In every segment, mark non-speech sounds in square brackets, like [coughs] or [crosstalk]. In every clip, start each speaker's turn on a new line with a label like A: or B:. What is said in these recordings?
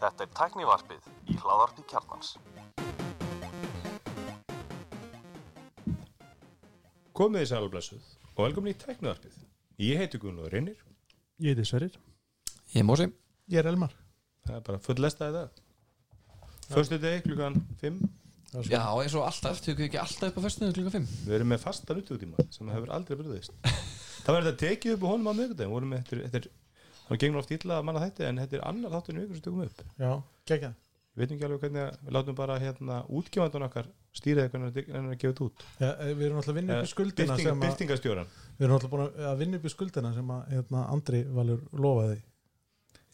A: Þetta er tæknivarpið í hláðarpi kjarnans.
B: Komið þið sælblessuð og velkomin í tæknivarpið. Ég heiti Gunnar Reynir.
C: Ég heiti Sverrir
D: Ég er Mósi
C: Ég er Elmar
B: Það er bara full lestaði það. Förstu degi klukkan 5.
D: Já, eins og alltaf, tökum við ekki alltaf upp á fyrstuðu klukka 5
B: Við erum með fastan útjóðtíma sem hefur aldrei bröðist. [laughs] það var þetta tekið upp á honum á miðgudaginn. Vorum með þetta, það gengur oft illa að manna þetta en þetta er annar þátturinn vikur sem tökum upp.
C: Já, geggja
B: Við veitum ekki alveg hvernig, við látum bara hérna útgefandun okkar hvernig það er að gefa þetta út.
C: ja, Við erum alltaf að vinna upp í skuldina
B: Byrting,
C: sem að,
B: Byrtingastjóran.
C: Við erum alltaf að- að vinna upp í skuldina sem að hérna, Andri Valur lofaði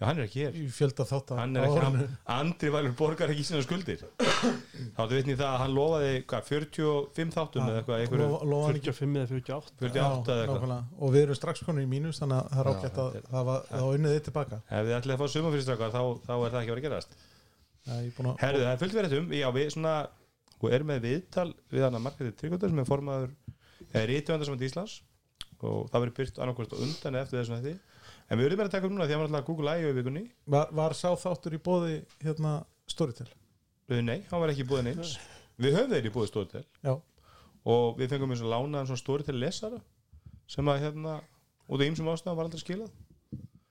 B: Já, hann er ekki hér.
C: í fjölda þátt
B: hann er ekki, hann, Andri Valur borgar ekki sína skuldir. [coughs] Þá vitni í það að hann lofaði hvað, 45 þáttum eða eitthvað, eitthvað
C: Lofaði ekki
E: 45 eða 48
B: 48 eða eitthvað.
C: Og við erum strax konur í mínus þannig að það er ágætt að það unnið þið tilbaka.
B: Ef þið ætlið að fá sumafyrirstrakar þá, þá er það ekki að vera að gerast.
C: Ég er að-
B: herðu, það er fullt verið um, já við svona og erum með viðtal við hann að Margreði Tryggvöldar það en við verðum með að taka upp núna því að hann var alltaf Google I.O. í vikunni.
C: Var, var sá þáttur í bóði hérna Storytel?
B: Uh, nei, hann var ekki búið neins. Við höfum þeir í búið stóðtel
C: Já,
B: og við fengum eins og lánaðan svona stóri til lesara sem að hérna út af ýmsum ástæðum var aldrei skilað.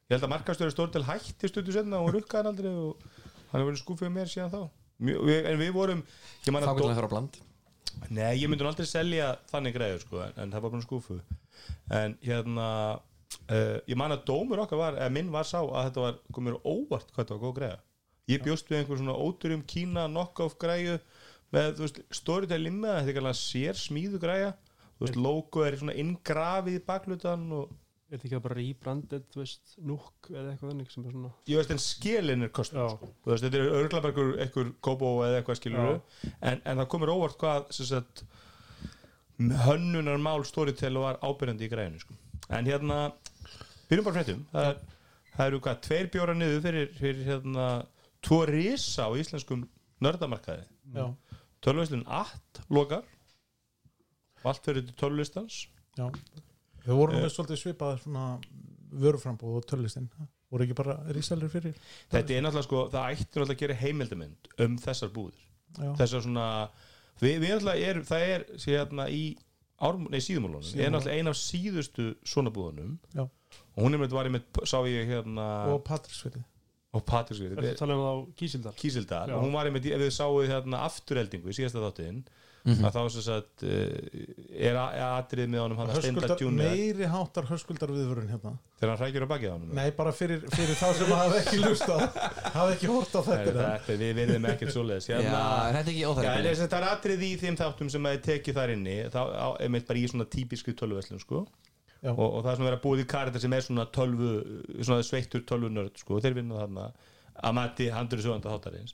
B: Ég held að markastöru stóri til hætti stuttu setna og rukkaði hann aldrei og hann hefur verið skúfið mér síðan þá. Mjö, en við vorum ég man
D: Þá
B: að
D: getur það á bland.
B: Nei, ég myndi aldrei selja þannig greiður sko, en, en það var bara skúfu en hérna uh, ég man að dómur okkar var, eða minn var sá að þetta var komur óvart hvað þetta var góð greiða ég bjóst við einhver svona óturum kína knock-off greiðu með, þú veist, storytel limma, þetta er alveg sér smíðu greiða, þú veist, logo er svona inngrafið í baklutan og
E: Er þetta ekki bara rebranded, þú veist, núk eða eitthvað þannig sem er svona
B: ég veist en skilin er kostum sko. Þú veist, þetta er örgla bara einhver, einhver kópó eða eitthvað skilur en, en það komur óvart hvað hönnunar mál storytel var ábyrjandi í græðinu sko. En hérna, byrjum bara fréttum. Það, er, það eru hvað, tveir bjóra niður fyrir, fyrir hérna tvo risa á íslenskum nördamarkaði.
C: Já,
B: tölvöslun 8 lokar. Og allt fyrir tölvlistans
C: já. Við vorum
B: Eh.
C: með svolítið svipað svona vöruframbúð og töllistin voru ekki bara rísalur fyrir
B: þetta er náttúrulega sko, það ætti náttúrulega að gera heimildamönd um þessar búðir.
C: Já,
B: þessar svona við, við náttúrulega erum, það er sé hérna í árm, nei, síðumálunum, er náttúrulega ein af síðustu svona búðunum.
C: Já,
B: og hún er með, var ég með, sá ég hérna
C: og Patrísfyrði
B: og Patrísvið,
E: Er þetta tala um það á Kísildal?
B: Kísildal.
E: Já.
B: og hún var ég með, ef við sáum hérna afturheldingu í síðasta þáttiðin að þá sem sagt uh, er a- er atrið með honum hann að steinda tjúni
C: meiri háttar höskuldar viðvörun hérna.
B: Þegar hann hrækjur á bakið á honum
C: Nei, bara fyrir, fyrir þá sem hafa ekki lustað hafa ekki hort á
B: Nei,
C: þetta
B: þetta, við verðum ekkert svoleiðis.
D: Já,
B: hérna,
D: er þetta
B: það er atrið í þeim þáttum sem að þið tekið þar inni þá á- einmitt bara í svona típisku tölvuverslun sko. Og, og það er svona verið að búið í karakter sem er svona tölvu svona sveittur tölvunörd sko. þeir vinna þarna að mati handur sjóðanda þáttarins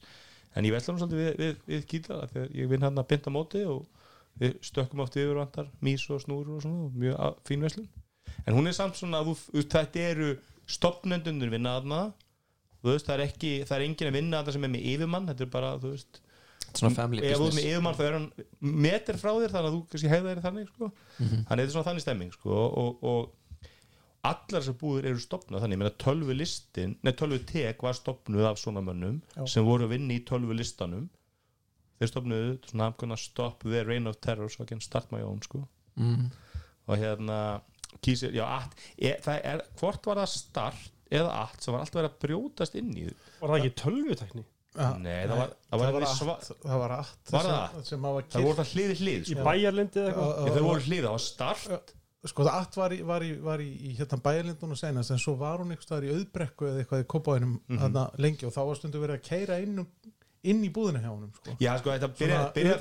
B: en ég nú svolítið við, við, við kýla þegar ég vinn hann að binda móti og við stökkum oft yfir vantar mís og snúru og svona, og mjög fín veslun en hún er samt svona þetta eru stopnendunir vinna þarna. Þú veist, það er ekki, það er enginn að vinna þarna sem er með yfirmann, þetta er bara, þú veist ef þú ert með yfirmann þá er hann meter frá þér þannig að þú kannski hefða þér þannig sko. þannig að þetta er svona þannig stemming sko, og, og allar þessar búður eru stopnað þannig, ég meina tölvu listin nei tölvu tek var stopnuð af svona mönnum
C: Já.
B: sem voru að vinna í tölvu listanum þeir stopnuðu svona I'm gonna stop the reign of terror so I can start my own sko
D: mm.
B: og hérna kísir, já, at, e, það er, hvort var það start eða allt sem var alltaf verið að brjótast inn í
E: Var það ekki tölvutekni?
B: Nei, það var- það var
C: það var allt það var allt
B: Var
C: sem,
B: það?
C: sem hafa
B: það voru það hliði hlið
E: Í
B: sko.
E: bæjarlindi eða eitthvað?
B: Þeir voru hlið, það var start
C: sko það allt var í, var í, var í, í hérna bæjarlindunum senast en svo var hún staðar í auðbrekku eða eitthvað í kópaðinum mm lengi og þá var stundu verið að keira inn, um, inn í búðina hjá honum sko.
B: Já, sko, þetta byrjaði byrja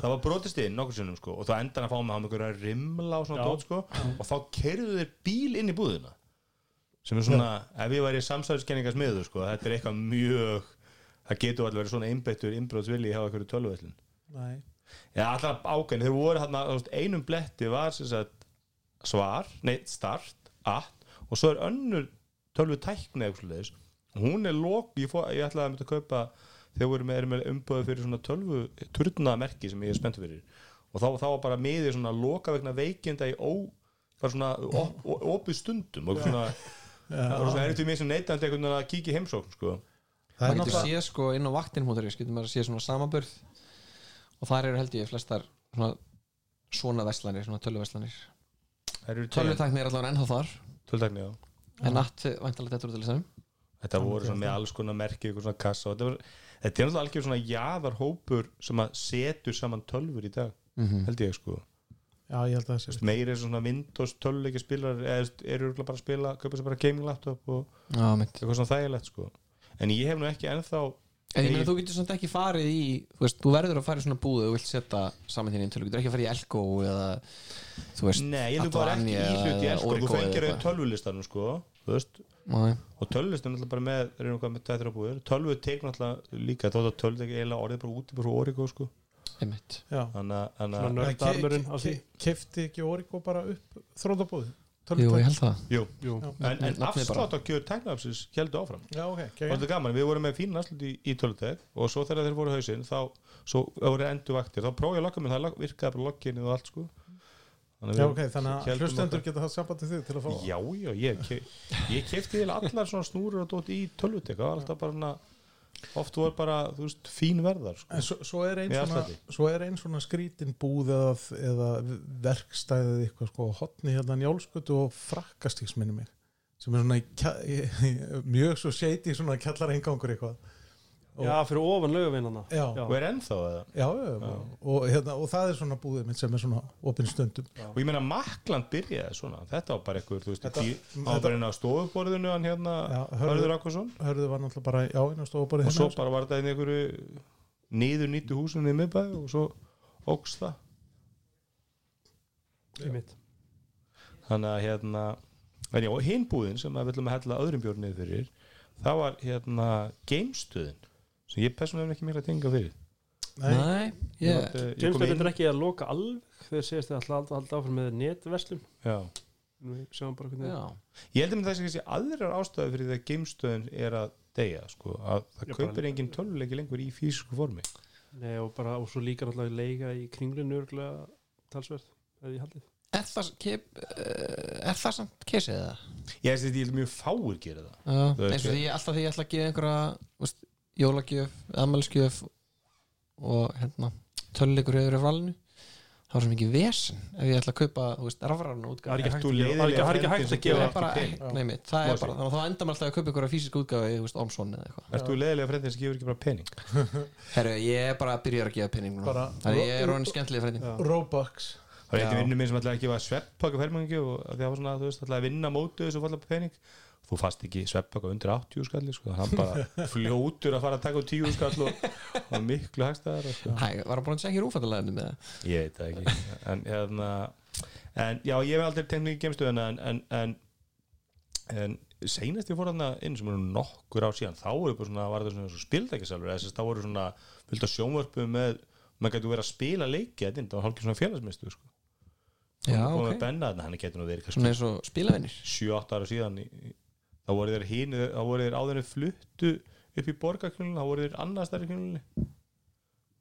B: það var brotist inn nokkur sinnum sko, og þá endan að fá með hann einhverja rimla og svona
E: Já.
B: dót sko, og þá kerðu þeir bíl inn í búðina sem er svona, ef ég væri samsæðiskenningas miður sko, þetta er eitthvað mjög það getur alveg verið svona einbeittur innbrotsvilji hjá einhverju
C: Nei.
B: Já, alltaf ákveðin, þeir voru veist, einum bletti var sem sagt, svar, nei, start, at og svo er önnur tölvu tækni eða eitthvað svoleiðis. hún er lók, ég, ég ætlaði að mynda að kaupa þegar með, erum með umböðu fyrir svona tölvu turnamerki sem ég er spennt fyrir. Og þá, þá var bara miðið svona loka vegna veikinda í ó, bara svona op, op, opið stundum og svona það var svona erfitt við mér sem neytandi einhvern veginn að kíkja heimsókn sko.
C: það er
D: getur
C: náttúrulega
D: séð sko inn á vaktin.is getur maður að séð svona samanbörð og þar eru held ég flestar svona svona veslanir, svona tölvuveslanir tölvutakni er allavega ennþá þar.
B: Tölvtakni já.
D: En natt væntalega þetta úr til þessum
B: þetta voru svona með alls konar merki eitthvað svona kassa og þetta, var, þetta er náttúrulega algjör svona jaðarhópur sem að setur saman tölvur í dag
D: Mhm.
B: held ég sko.
C: Já, ég held að það sé
B: meiri er svona Windows tölvuleiki spilar eru bara að spila köpa sér bara gaming laptop og
D: Já,
B: eitthvað svona þægilegt sko. En ég hef nú ekki ennþá
D: En ég meina þú getur svona ekki farið í þú veist, þú verður að fara í svona búðu og vilt setja saman þín inn til, þú getur ekki að fara í Elko eða þú veist
B: Nei, ég hef bara ekki í hlut í
D: eða
B: elsko þú fengir auðvitað tölvulistanum sko þú veist.
D: Nei.
B: og tölvulistan er náttúrulega bara með þeir eru eitthvað með tættir á búður tölvu teik náttúrulega líka þótt að tölvu teik eiginlega orðið bara úti bara svo Origo sko.
D: Einmitt.
E: Svona nördarmurinn
C: kefti ekki Origo bara upp þrótabúði
D: Jú, ég held það.
B: Jú
E: Jú,
B: en, en afslátt á kjör teknafsins heldur áfram.
C: Já, ok,
B: og
C: okay.
B: gaman, við vorum með fín afslut í, í tölvutek og svo þegar þeir voru hausinn þá svo voru endur vaktir, þá prófið ég að lokka minn það virkaði bara lokkinni og allt sko. Þannig
C: já,
B: við-
C: ok, þannig að hlustendur geta það samband til þig til að fá
B: Já, já, ég, ég kefti allar svona snúrur og dót í tölvutek var alltaf bara oft voru bara, þú veist, fín verðar sko.
C: En svo, svo, er ein
B: Með
C: svona, ein svona skrítin búð eða, eða verkstæðið eitthvað sko, hotni hérna njálskutu og frakkastíks minni mig sem er svona í, í, í, [laughs] mjög svo shady svona kjallar eingangur eitthvað
E: já fyrir ofan laugavinnana
C: Já.
B: og er ennþá eða?
C: Já, já, Og, og, hérna, og það er svona búðið mitt sem er svona opinn stundum.
B: Og ég meina Makland byrjaði svona. Þetta var bara eitthvað, þú veist, það var bara inn á stofuborðinu hann hérna,
C: Hörður-
B: Hörður Akvarsson
C: hörðu var náttúrulega bara já, inn á stofuborðið
B: og svo bara var þetta inn í einhverju niður nýttu húsum í miðbæ og svo óks það.
E: Í mitt.
B: Þannig að hérna en já, og hinn búðin sem við ætlum að hella öðrum bjórn niður fyrir það var hérna gamestöðin sem ég persónulega hef ekki mikla tinga fyrir
C: Nei,
D: Nei, ég
B: kom
E: James
B: inn-
E: er ekki að loka alveg þegar segist þið alltaf alltaf alltaf áfram með netverslum
B: já.
E: Nú sjáum bara hvernig
D: Já,
B: ég heldur með þess að aðrar ástæðu fyrir því að gamestöðin er að deyja sko, að það kaupir engin tölvuleiki lengur í físisku formi.
E: Nei og bara og svo líka náttúrulega leika í kringlinu örgulega talsverð eða ég haldið
D: er það, kep, uh, er það samt kesið það?
B: ég þetta held mjög fáir gera það.
D: Já,
B: Það er
D: eins og því ég alltaf því ég ætla að gefa einhverja jólagjöf, aðmælskjöf og hérna töluleikur hefur í valinu. Þá er svo mikið vesen ef ég ætla að kaupa
E: Það er
D: útgáð
E: ekki að það. er ekki- það ekki hægt að gefa
D: það er
B: ekki
D: bara,
B: pening?
D: það er að þá endar maður alltaf að kaupa einhverja þú veist, Omsson eða eitthvað.
B: Ert þú leiðilega frendin sem gefur ekki bara pening? [laughs]
D: herru, ég er bara að byrja að gefa.
C: Bara-
D: þannig ég er ronin skemmtilega frendin.
C: Robux.
B: Það er eitthvað vinnur minn sem ætlaði að gefa sveppaka fermangi og að það var svona, að vinna mótu þessu falla pening þú fast ekki sveppaka undir 80 skalli sko, hann bara [laughs] fljótur að fara að taka á 10 skall og, og miklu hagstæðar sko.
D: Hæ, var hann búin að segja ekki rúfættaleginu með það?
B: Ég veit það ekki. En, hérna, en já, ég hef aldrei tengt mikið gemstöðuna en, en, en, en seinast ég fór þarna inn sem eru nokkur ár síðan þá voru bara svona, var þetta svona, svona að þá voru svona fylgta sjónvörpu með maður getur verið að spila leiki þetta það var hálfgeir svona félagsmyndstu sko.
D: já, ok,
B: benna þarna, hann getur nú verið
D: svona
B: kannski
D: eins og spilavinnir
B: 7-8 ára síðan í, í, þá voru þeir hín þá voru þeir áður en fluttu upp í borgarkjölunni, þá voru þeir annars stærri kjölunni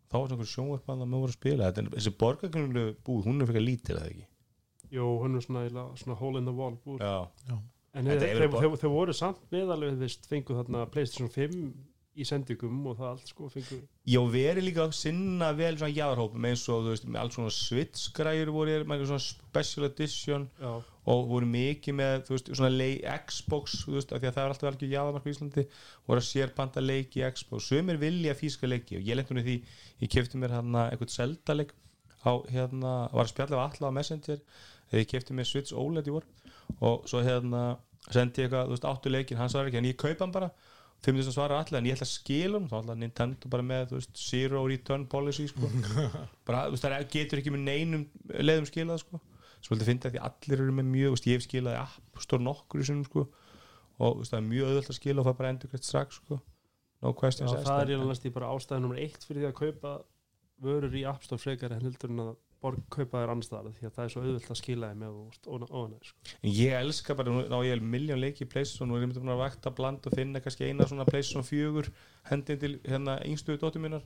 B: þá var svona einhver sjónvarpan að maður voru að spila. Þetta, en þessi borgarkjölunni búð, hún er fyrir lítil eða ekki?
E: Jó, hann er svona, svona hole in the wall búr.
B: já,
E: En
B: Þetta
E: þeir, þeir, þeir, þeir voru samt meðalveg vist fengu þarna Playstation 5 í sendingum og það allt sko fengu
B: já verið líka að sinna vel svona jáðarhópum eins og þú veist, með alls svona switch-græjur voru með svona special edition
E: Já,
B: og voru mikið með þú veist, svona lei, Xbox þú veist, af því að það er alltaf algjör jáðamark í Íslandi voru að sérpanta leiki í Xbox. Sumir vilja físka leiki og ég hún í því ég kefti mér hérna eitthvað Zelda-leik á hérna, var að spjalla af alla á Messenger þegar ég kefti mér Switch OLED í vor og svo hérna sendi ég eitthvað, þú veist, áttu leikin, hann svarar ekki en ég kaupa hann bara, 5000 svarar allir en ég ætla að hann, þá ætla Nintendo bara með veist, zero return policy sko. [laughs] bara, veist, það er- getur ekki með neinum leiðum skilað, sko. Sem vildi finna því allir eru með mjög, veist, ég hef skilaði app stór nokkur í sinum, sko. Og það er mjög auðvöld að skila og það bara endur hvert strax, sko. No
E: já
B: questions
E: það er ég alveg bara ástæða nummer eitt fyrir því að kaupa vörur í App Store frekar en heldur en að borg kaupa þær annars staðar því að það er svo auðvelt að skila þeim með óanæður sko.
B: En ég elska bara, nú ná ég er miljón leiki í Playstation og er einmitt búin að vakta bland og finna kannski eina svona Playstation 4 hendin til hérna yngstuðu dóttir minnar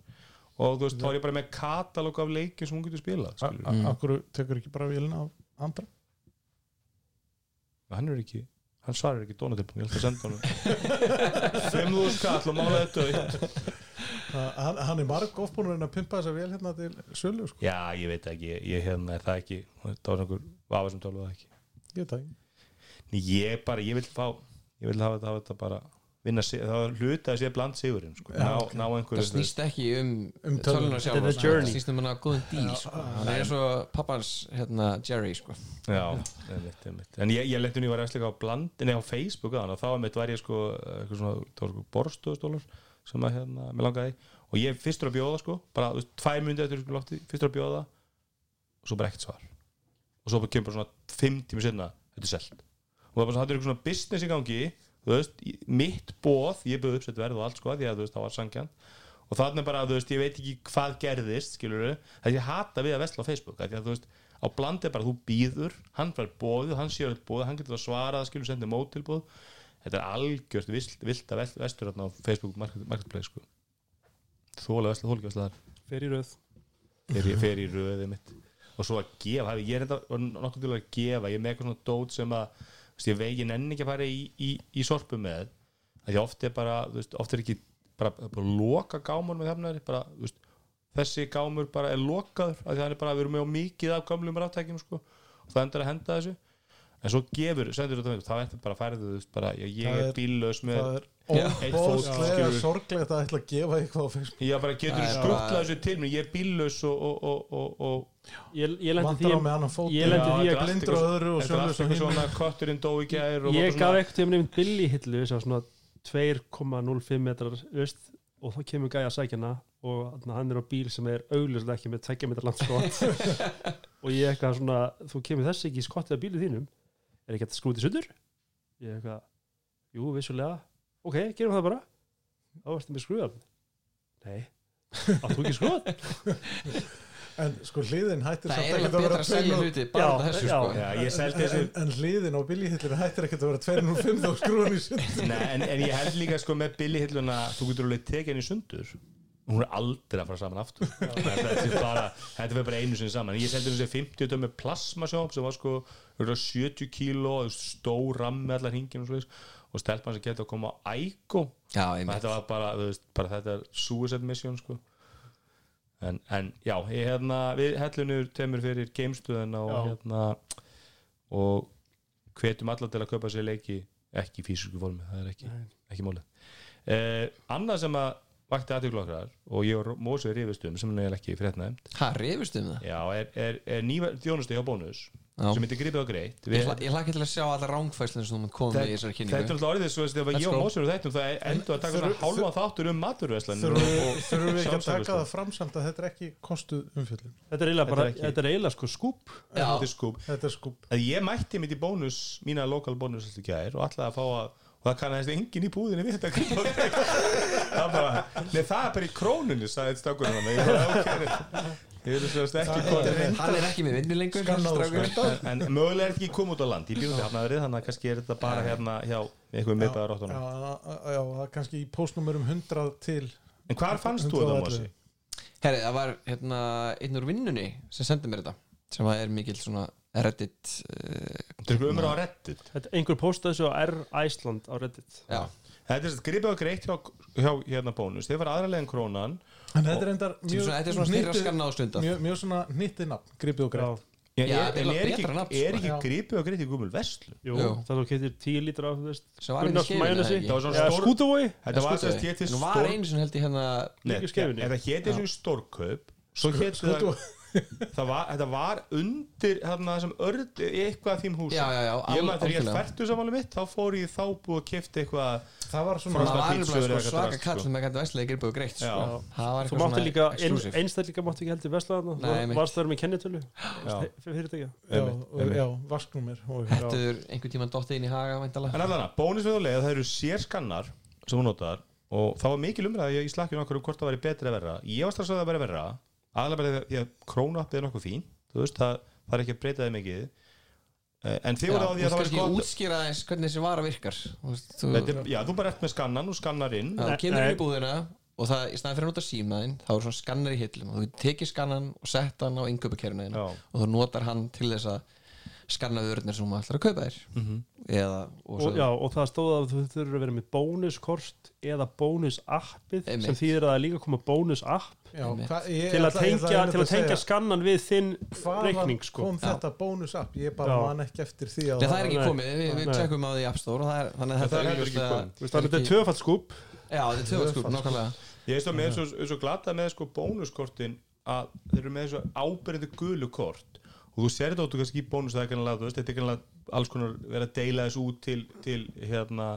B: og þú veist, þá er ég bara með katalóg af leiki sem hún getur spilað
C: Akkur tekur ekki bara vélina af andra?
B: Hann er ekki hann svarar ekki dónatilbúin, ég ætla að senda honum. [laughs] 5.000 skall og málaði döitt
C: hann, hann er marg ofbúinur en að pimpa þessa vel hérna til sölu sko.
B: já, ég veit ekki, ég, ég hérna er það ekki það var einhver vafa sem tölvu það ekki
C: ég veit það ekki
B: Nei, ég bara, ég vil fá ég vil hafa þetta, hafa þetta bara vinna sig, það hluta að sé bland sigurinn sko.
C: Já,
B: ná,
C: ok.
B: ná einhverju
D: það snýst ekki um,
C: Um
D: um
C: tölvuna
D: sjálf
E: er
D: það snýst um hana góðum díl sko. hann er og pappans hérna, Jerry sko.
B: Já, einmitt, einmitt. en ég, ég lenti hún í var eftir á bland, nei á Facebook aðan, og þá einmitt var ég sko, eitthvað það sem að hérna, mér langaði. Og ég fyrstur að bjóða sko, bara, þú veist, tvær myndi eftir sko lofti, fyrstur að bjóða. Og svo bara ekkert svar. Og svo bara kemur bara svona fimm tími sinna, þetta er selt. Og það var bara svona, þetta er eitthvað svona business í gangi. Þú veist, mitt bóð ég bauð uppsett verð og allt sko, því að þú veist, það var sangjant og þannig bara, þú veist, ég veit ekki hvað gerðist, skilur það ég hata við að vesla á Facebook, því að þú veist á bland er bara, þú býður, hann fær bóðu hann þetta bóðu, hann getur að svara það skilur sendið mótilbóð, þetta er algjört vilt, að vestur á Facebook market, marketplace, sko. Þóla vesla, þóla vesla þar.
E: Fer í röð.
B: Fer, í- fer í röðið mitt og svo að gefa, hafi ég er enda til að gefa, ég er með eitthvað svona dót sem að veist, ég vegi nenni ekki að fara í, í, í sorpu með því oft er bara, þú veist, oft er ekki bara, bara loka gámur með hefnari bara, þú veist, þessi gámur bara er lokaður, því að hann er bara, við erum með mikið af gamlum ráttækjum, sko. Og það endur að henda þessu en svo gefur, sendur þetta með, þá ertu bara að færa þú veist, bara, ég, ég
C: Það
B: er
C: er-
B: bíllaus með
C: það er
B: Já. Eitt fót,
C: óbóðslega
B: skilur.
C: sorglegt að ætla að gefa eitthvað á Facebook.
B: Ég bara getur
D: Það er
B: skrutlað
D: bara-
B: þessu til mér, ég er bíllaus og, og, og, og, og
E: ég, ég lendi því ég lendi
B: Já,
E: því
B: þetta
E: að
B: er Þetta er
E: ég gaf ekkert um nefnt billi hillu svona 2,05 metrar veist, og þá kemur gæja að sækja hana og þarna, hann er á bíl sem er augljóslega ekki með 2 metrar langt skott. [laughs] Og ég eitthvað svona þú kemur þessi ekki í skottið af bílið þínum er ekki að skrúti sundur? Ég eitthvað, jú vissulega. Ok, gerum það bara. Þá ertu með skrúðan nei, áttu ekki skrúðan [laughs]
C: en sko hliðin hættir
D: það
C: samt
D: er
C: ekkert
D: alveg
C: að vera
D: betra að segja
C: 2.05
D: hluti bara
E: Já,
D: þessu
E: já.
D: sko.
B: Já, þessu
C: en, en hliðin á biljihillinu hættir ekkert að vera 205 þá skrúan í sund
B: Nei, en, en ég held líka sko með billihilluna þú getur alveg tekið henni í sundur hún er aldrei að fara saman aftur. Þetta er bara, þetta verður bara einu sinni saman. Ég seldi þessi 50 dömi plasmasjóp sem var sko örugglega 70 kíló stór rammi allar hingin og svo og stelpann sem getur að koma á ægó
D: já,
B: og
D: einmitt.
B: þetta var bara, veist, bara þetta er suicide mission sko. En, en já, ég hérna við hellunur temur fyrir gamestuðina og
E: Já.
B: hérna og hvetjum alla til að kaupa sér leiki ekki í físisku formi, það er ekki, ekki málið. Eh, annað sem að vakti aðtöklu okkar og ég og Mósið rifist um sem er eiginlega ekki fréttnæmt.
D: Ha, rifust um það?
B: Já, er, er, er nýva þjónusti hjá bónus
D: Já.
B: sem heitir gripið á greitt
D: ég, hla, ég hlakka til að sjá alla rángfæslinn sem þú munt koma með í þessari
B: Þetta er
D: kynningu
B: alltaf orðið svo að
D: Let's
B: ég og
D: go.
B: Mósir og þættum það endur að taka
C: Þurru-
B: svona hálfa þáttur um maturverslan
C: þurfum við þurfum við ekki að taka það framsamt að þetta er ekki kostuð umfjöldin
E: þetta er eiginlega
B: Þetta
E: bara,
B: er ekki-
E: þetta er eiginlega sko skúp.
D: Já.
B: Þetta er skúp.
C: Þetta er skúp.
B: Að ég mætti mitt í bónus mína lokal bónus alltaf gær og alltaf að fá að og það kannast enginn í búðinni við þetta það bara, nei það er bara í krónunni sagði stakkurinn hann ég ég vil sérst ekki
C: Það
D: hann er ekki með vinnu lengur strákurinn.
B: en, [laughs] mögulega er ekki komið út á land. Til hafnaðrið þannig að kannski er þetta bara hérna hjá einhverjum miðbæðar
C: já,
B: áttunum
C: já, já, það er kannski í postnúmerum 100 til
B: en hvar fannst þú þetta
C: 111?
B: Mósi?
D: herri, það var hérna einn úr vinnunni sem sendi mér þetta sem er mikill svona reddit uh,
B: þetta er umræð á reddit.
E: Einhver postaði þessu á R Iceland á Reddit.
D: Já,
B: þetta er gripið á greitt hjá, hjá hérna bónus. Þeir fara aðralegin krónan
C: en þetta er endar
D: svona, þetta er svona styrra skanna á stundar
C: mjög, mjög svona hnittið nafn, gripið og greitt.
B: Já,
D: Já,
B: er,
D: þetta er
B: er ekki,
D: nafn,
B: er
D: sko.
B: ekki
C: Já.
B: gripið og greitt í gumul vestlu
E: Jú,
D: Jú.
E: það þú getur 10 lítra af
D: var
E: Gunnars
B: var stór-
E: skútuvói
B: þetta var
D: var einu sem held ég hérna
B: þetta hétt eins og stórkaup svo hétt það,
C: Skútu-
B: það var, þetta var undir þarna sem örd eitthvað þým hús
D: já, já, já,
B: ég maður þegar ég færtu samanlega mitt þá fór ég þá búið að kifta eitthvað
C: það var svona
D: alveg sko, svaka kall
B: sko.
D: með gæti veslega gripið og greitt sko. það var
E: Þú
D: eitthvað
E: mátti líka, ein,
D: exclusive.
E: einstaklega mátti ekki heldur vesla þarna.
D: Einmitt.
E: Varst það með kennitölu?
B: Já.
E: Fyrirtækja
C: já, og- og-
D: Hættuður einhvern tímann dottið inn í haga
B: en allan að bónus við á leið það eru sér skannar sem hún notar og það var mikil umræði í slakkinu okkur um hvort það væri betri að verra. Ég var strax að það væri verra aðalega bara því að krónappið er nokkuð fín þú veist, það, það er ekki að breyta þið mikið. Eh, en þið voru á því að það
D: skal
B: var
D: ekki
B: gott
D: útskýra eins hvernig þessi vara virkar. Þú veist, þú,
B: er- já, þú bara ert með skannan og skannar inn.
D: Já, þú kemur í búðina og það, í staðin fyrir að nota símaðinn þá er svona skannar í hillum og þú tekir skannan og sett hann á
B: Já.
D: og þú notar hann til þess að skanna vörurnar sem maður ætlar að kaupa þér.
B: Mhm.
D: eða, og
E: og, já, og það stóð að þú þurfur að vera með bónuskort eða bónusappið sem þýðir að það er líka koma bónusapp til að tengja, til að tengja skannan við þinn reikning sko.
C: kom þetta bónus app ég bara man ekki eftir því að
D: Nei, það er ekki komið, við, tjekkum á því í App Store og það er, þannig að
B: Það
D: þetta
B: er
D: er
B: heldur ekki
D: augljóslega-
B: komið.
E: Þú veist, þannig að þetta er tvöfald skúp.
D: Já, þetta er tvöfaldskúp, nákvæmlega.
B: Ég veist að mér er svo, svo glata með sko bónuskortin að þeir eru með þessu ábyrjandi gulu kort og þú sér þetta áttu kannski í bónus það er þú veist, þetta er kannilega alls konar vera að deila þessu út til, til hérna,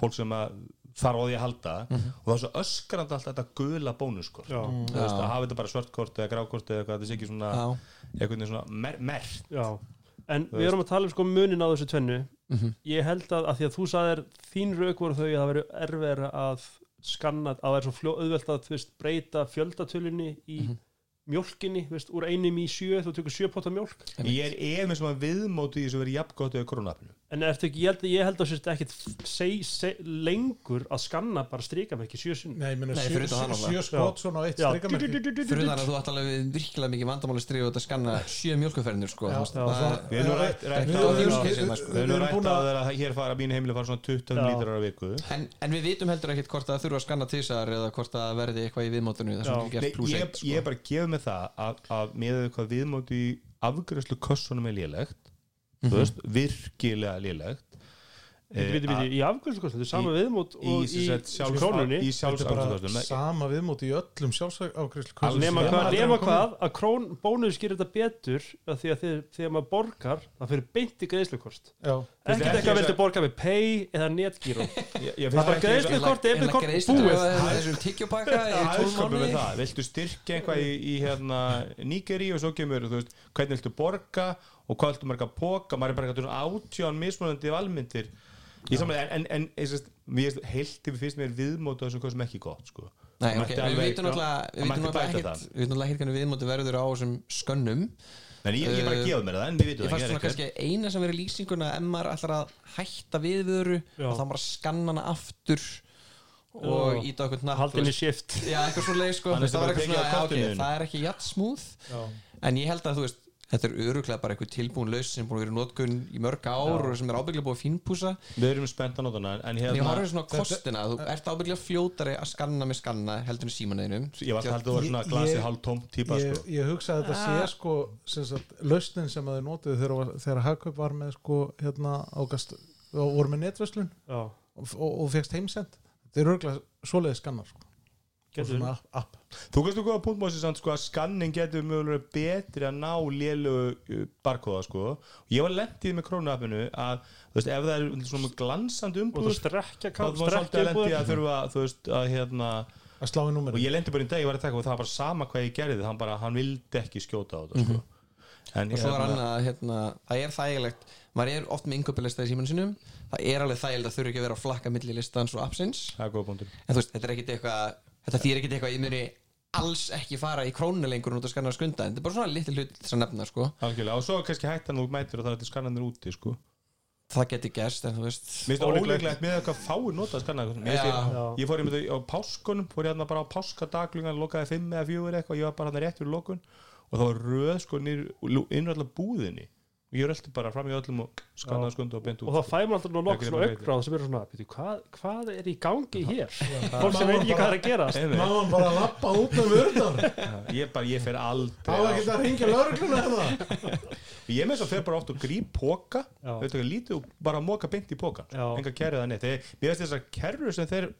B: fólk sem að þarf á því að halda. Og það er svo öskrandi alltaf þetta gula bónuskort.
E: Já,
B: þú veist, að hafa þetta bara svartkort eða grákort eða eitthvað, þetta sé ekki svona veginn svona mer mert
E: já. En við erum að tala um sko munin á þessu tvennu.
D: Mhm.
E: Ég held að, að því að þú sagðir þín rauk voru þau að það veri erfiðara að skanna, að það er svo fljó, auðvelt að þú veist, breyta fjöldatölunni í
D: Mhm.
E: Mjólkinni, þú veist, úr einum í sjö þú tekur sjö potta mjólk.
B: Ég er efinn sem að viðmóti í þessu verið jafn gott eða krónafninu
E: En ertu ekki, ég held, ég held að ekkit seg, seg, lengur að skanna bara strika með ekki sjö sinn
C: Nei, ég meina
D: Nei,
C: sjö,
D: fyrir utan það
C: sjö,
D: náttúrulega.
C: sjö skot svona á eitt
E: Já,
C: strikamerki.
D: Fyrir þannig að þú ætti alveg virkilega mikið vandamáli stríð og þetta skanna sjö mjölkuferðinir sko, það
E: það-
D: er-
B: Við erum
C: búin að
B: að hér fara mín heimili fara svona 20
E: Já.
B: lítrar á viku.
D: En, en við vitum heldur ekkit hvort það þurfa að skanna tísar eða hvort það verði eitthvað í viðmótinu það sem
E: Já.
D: við gert
B: Nei,
D: pluss
B: ég,
D: eitt sko.
B: ég er bara að gefa mig það að, að með eitthvað viðmóti í afgræslu kossunum er lélegt
D: Mhm.
B: þú veist, virkilega lélegt.
E: Við veitum við í afgjörslu þetta er sama viðmót
B: í,
E: og
B: í,
E: í, krónunni
C: sama viðmóti í öllum
B: Alveg
E: nema hvað, nema hvað að krón bónus gerir þetta betur að því að þið, þegar maður borgar það fyrir beint í greiðslukost
C: Já,
E: ekkert
B: ekki þess
E: viltu
B: að-
E: borga með pay eða
B: ég
E: það er bara greiðslukort ef þið kort búið.
D: þessum tyggjopakka í
B: Það er
D: 12
B: sköpum við
D: mánuði.
B: það, viltu styrkja eitthvað í, í hérna, og svo kemur, hvernig viltu borga og hvað viltu marga póka, maður er bara eitthvað átján mismunandi valmyndir í samlega, en, en, en heilt yfir fyrst mér viðmóta þessum hvað sem ekki gott, sko.
D: Nei,
B: Það
D: ok,
B: mætti
D: við vitum náttúrulega ekkit hvernig viðmóti verður á þessum skönnum.
B: En ég, ég bara
D: Uh,
B: gefa mér það, en við vitum það
D: fannst
B: ég er
D: svona eina sem verið lýsinguna ef maður ætlar að hætta við vöru
E: Já.
D: og þá bara skanna hana aftur og íta okkur natt
E: haldinni shift.
D: Já, eitthvað svo leið sko
B: að
D: það er ekki jætt smúð en ég held að þú veist þetta er öruglega bara eitthvað tilbúin laus sem búin að vera í notkun í mörg ár og sem er ábygglega búið að fínpúsa.
B: Við erum spennt að nota hana, en
D: ég
B: hérna
D: horfði svona á kostina. Þú ert ábygglega fljótari að skanna með skanna heldur en símaneginum
B: Ég var alltaf haldið að vera svona
C: Ég-
B: glasi hálf tóm típa,
C: ég,
B: sko.
C: ég hugsa að þetta sé sko lausnin sem að þau notuðu þegar, þegar Hagkaup var með sko hérna ágast og voru með netverslun
E: já,
C: og, og, og fegst heimsend. Þetta er örgulega svoleiði skannar sko. og svona app,
B: Þú kannski góða punkt mási samt sko að skanning getur mögulega betri að ná lélugu barkóða sko. Og ég var lendið með krónuappinu að þú veist ef það er svona
E: og
B: umbúð
E: það strekkja
B: þá var svolítið að lendi að þurfa þú veist að hérna
C: að slá í
B: og
C: númeri
B: ég lendi bara í dag, ég var að taka og það var bara sama hvað ég gerði hann bara, hann vildi ekki skjóta á þetta sko. en
D: og svo er annað hérna, það er þægilegt. Maður er oft með yngöpilista í símanu sinum það er alveg þægilegt að þurfa ekki að vera að flakka milli listans og
B: það er punktur.
D: En þú veist, þetta er ekkit eitthvað þetta þýr ekkit eitthvað, ég muni alls ekki fara í krónu lengur út að skanna skunda en þetta er bara svona litli hlut til að nefna sko.
B: Algjörlega. og svo kannski hættan þú mætir og það er til skannanir úti sko.
D: það geti gerst en þú veist
B: Mér finnst
E: ólíklegt
B: með eitthvað fáir nota skanna Mér finnst
D: Já.
B: ég, fór einmitt á páskunum fór ég hérna bara á páskadaglungan lokaði fimm eða fjögur eitthvað, ég var bara hann rétt fyrir lokun og það var röð sko innur allar búðinni og ég alltaf bara fram í öllum og skannaði skundu og beint út.
E: og þá fæ maður alltaf nú
B: Ekki
E: svona aukgráð sem eru svona, "Bíddu, hvað, hvað er í gangi hér? Fólk sem veit ekki hvað er að gerast.
B: Einmitt.
C: Máum bara að lappa út með vörðar
B: ég, bara, ég fer aldrei
C: Það var ekki að ringja laurugluna hérna.
B: Ég með þess að fer bara oft og gríp póka
E: Já.
B: veit ekki lítið og bara móka beint í pókan enga kerrið það neitt Þegar- mér veist þessar kerrur sem þeir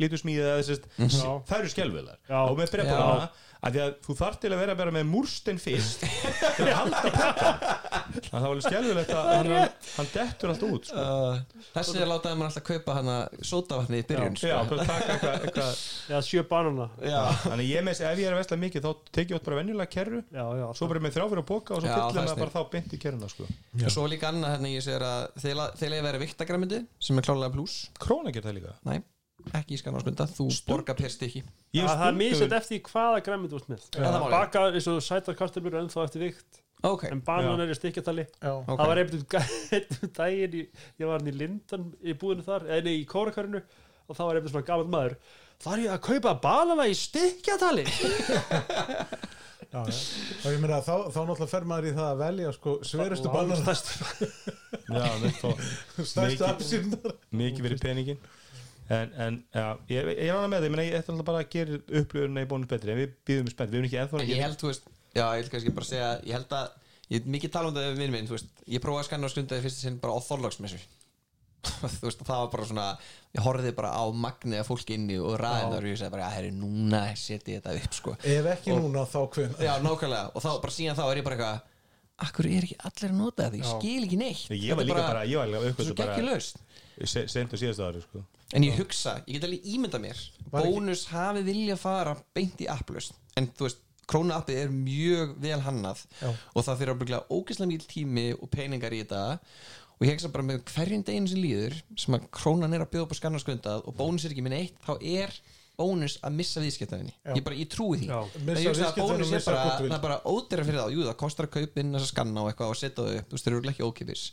B: lítur smíðið eða þessist,
E: Já.
B: það eru skelvilegar
E: Já.
B: og með breyfbólana að því að þú þarf til að vera bara með múrstein fyrst [laughs] til að halda pókan þannig að það var alveg skelvilegt að hann, hann dettur allt út sko.
D: uh, þessi er látaði maður alltaf kaupa hana sótavatni í byrjun
B: já,
D: sko.
B: bara taka eitthvað, eitthvað
E: eða sjö banana
D: já.
B: þannig ég með þess ef ég er að vesla mikið þá tekið ég út bara venjulega kerru
E: já, já,
B: svo bara með þrjáfyrir póka og svo
D: Já, það
B: fyllir maður bara þá beint í kerruna sko.
D: og svo líka annað hérna ég segir að þeir leiði verið viktagræmyndi sem er klálega pluss
B: króna ger það líka
D: Nei, ekki í skanarskunda, þú borgar per stykki
B: Ég
E: það er misett eftir hvaða græmið þú ert með. Baka eins og sætar kartöflur er ennþá eftir vikt.
D: Ok,
E: en banan er í stikkjatali
C: Já,
D: ok.
E: Það var einhvern [laughs] veginn daginn í, ég var hann í Lindan í búinu þar, eða nei, í kórakarinu og það var einhvern svona gammal maður þar ég að kaupa banana í stikkjatali
C: já, já. og ég meina þá, þá náttúrulega fer maður í það að velja sko sverustu. [laughs]
B: Já, fá
C: stærstu
B: mikið-
C: apsýndar
B: mikið fyrir peningin en, en já, ég, ég er annað með það ég ætla alltaf bara að gera upplöðuna í bónus betri en við býðum spennt, við erum ekki ennþá
D: En
B: að
D: ég held, þú veist, já, ég held kannski bara að segja Ég held að, ég er mikið tala um það við minn minn, þú veist Ég prófaði að skanna og skundaði fyrst sinn bara á Þorlagsmessu [laughs] Þú veist, það var bara svona Ég horfði bara á magnið af fólki inni og ræðinar og ég segi bara, herri, núna setji ég þetta upp, sko.
C: Ef ekki
D: Og-
C: núna þá hvinn
D: Já, nákvæmlega, og þá, bara síðan þá er ég bara eitthvað Akkur er ekki allir að nota þetta, ég skil ekki neitt.
B: Ég var líka bara, ég var líka
D: gekk
B: bara
D: laust
B: se- seint á síðasta ári sko.
D: En ég hugsa, ég get alveg ímynda mér
C: Var ekki-
D: Bónus hafi vilja fara beint í applust En þú veist, krónuappið er mjög vel hannað
C: Já.
D: Og það fyrir að byggja ógeðslega mikil tími og peningar í þetta. Og ég hugsa bara með hverjum deginu sem líður Sem að krónan er að bjóða upp á skannaskundað Og bónus er ekki minn eitt Þá er bónus að missa viðskiptafinni. Ég bara, ég trúi því. Bónus er bara, bara ódýra fyrir þá. Jú, það kostar að þess að skanna og eitthvað og setja það upp. Þú veist, þeir eru ekki ókipis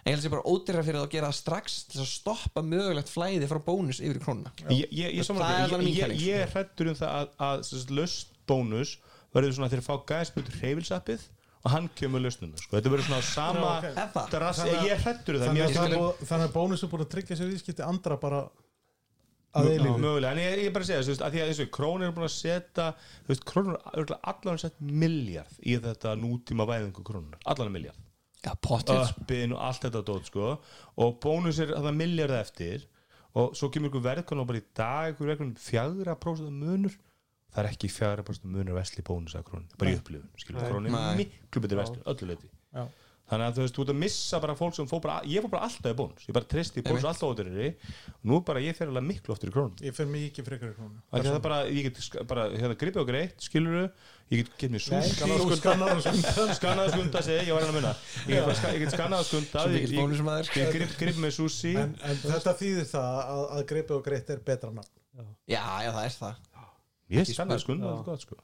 D: En ég held að sé bara ódýra fyrir það að gera það strax til að stoppa mögulegt flæði frá bónus yfir í krónuna
B: ég, ég, ég,
D: Það er
B: ég, ég
D: sko.
B: er hrættur um það að, að, að löst bónus verður svona þegar fá gæðspjöld reyfilsappið og hann kemur löstnuna sko. þetta verður svona sama
C: Já, ok.
D: Er það?
B: drast,
C: Þannig
B: ég er hrættur um það
C: þannig að, það er
B: það-
C: bónus er búin að tryggja sér viðskipti andra bara
B: mögulega, en ég, er bara að segja þú veist, að því að þessu krónur er búin að setja þú veist, krónur er allan sett miljard í þetta nútíma væðingu krónur allan miljard
D: Já, potið
B: uppin og allt þetta dót sko. Og bónus er það miljard eftir. Og svo kemur ykkur verðkvæm og bara í dag ykkur verðkvæm fjagra prósent munur. Það er ekki fjagra prósent munur vesli bónus að krónu, bara í upplifun skilur, krónu er miklu betur vesli, öllu leiti
C: Já.
B: Þannig að þú veist, þú ert að missa bara fólk sem fór bara, ég fór bara alltaf í bónus ég bara tristi í bónus alltaf ódurri nú bara ég fer alveg miklu oftur í krónu
C: ég fer mikið frekar í krónu
B: Það er bara, ég get bara, hérna, gripið og greitt, skilur ég get gett mér
C: skundar
B: skannað og skunda, segi, ég, var hérna að minna ég get, ég get skannað og skunda
D: Svo
B: ég, ég, ég grip, grip með súsi
C: en, en þetta þýðir það að, að greipi og greitt er betra nafn.
D: Já, já, það er það.
B: Ég skannað og skunda, það er gott sko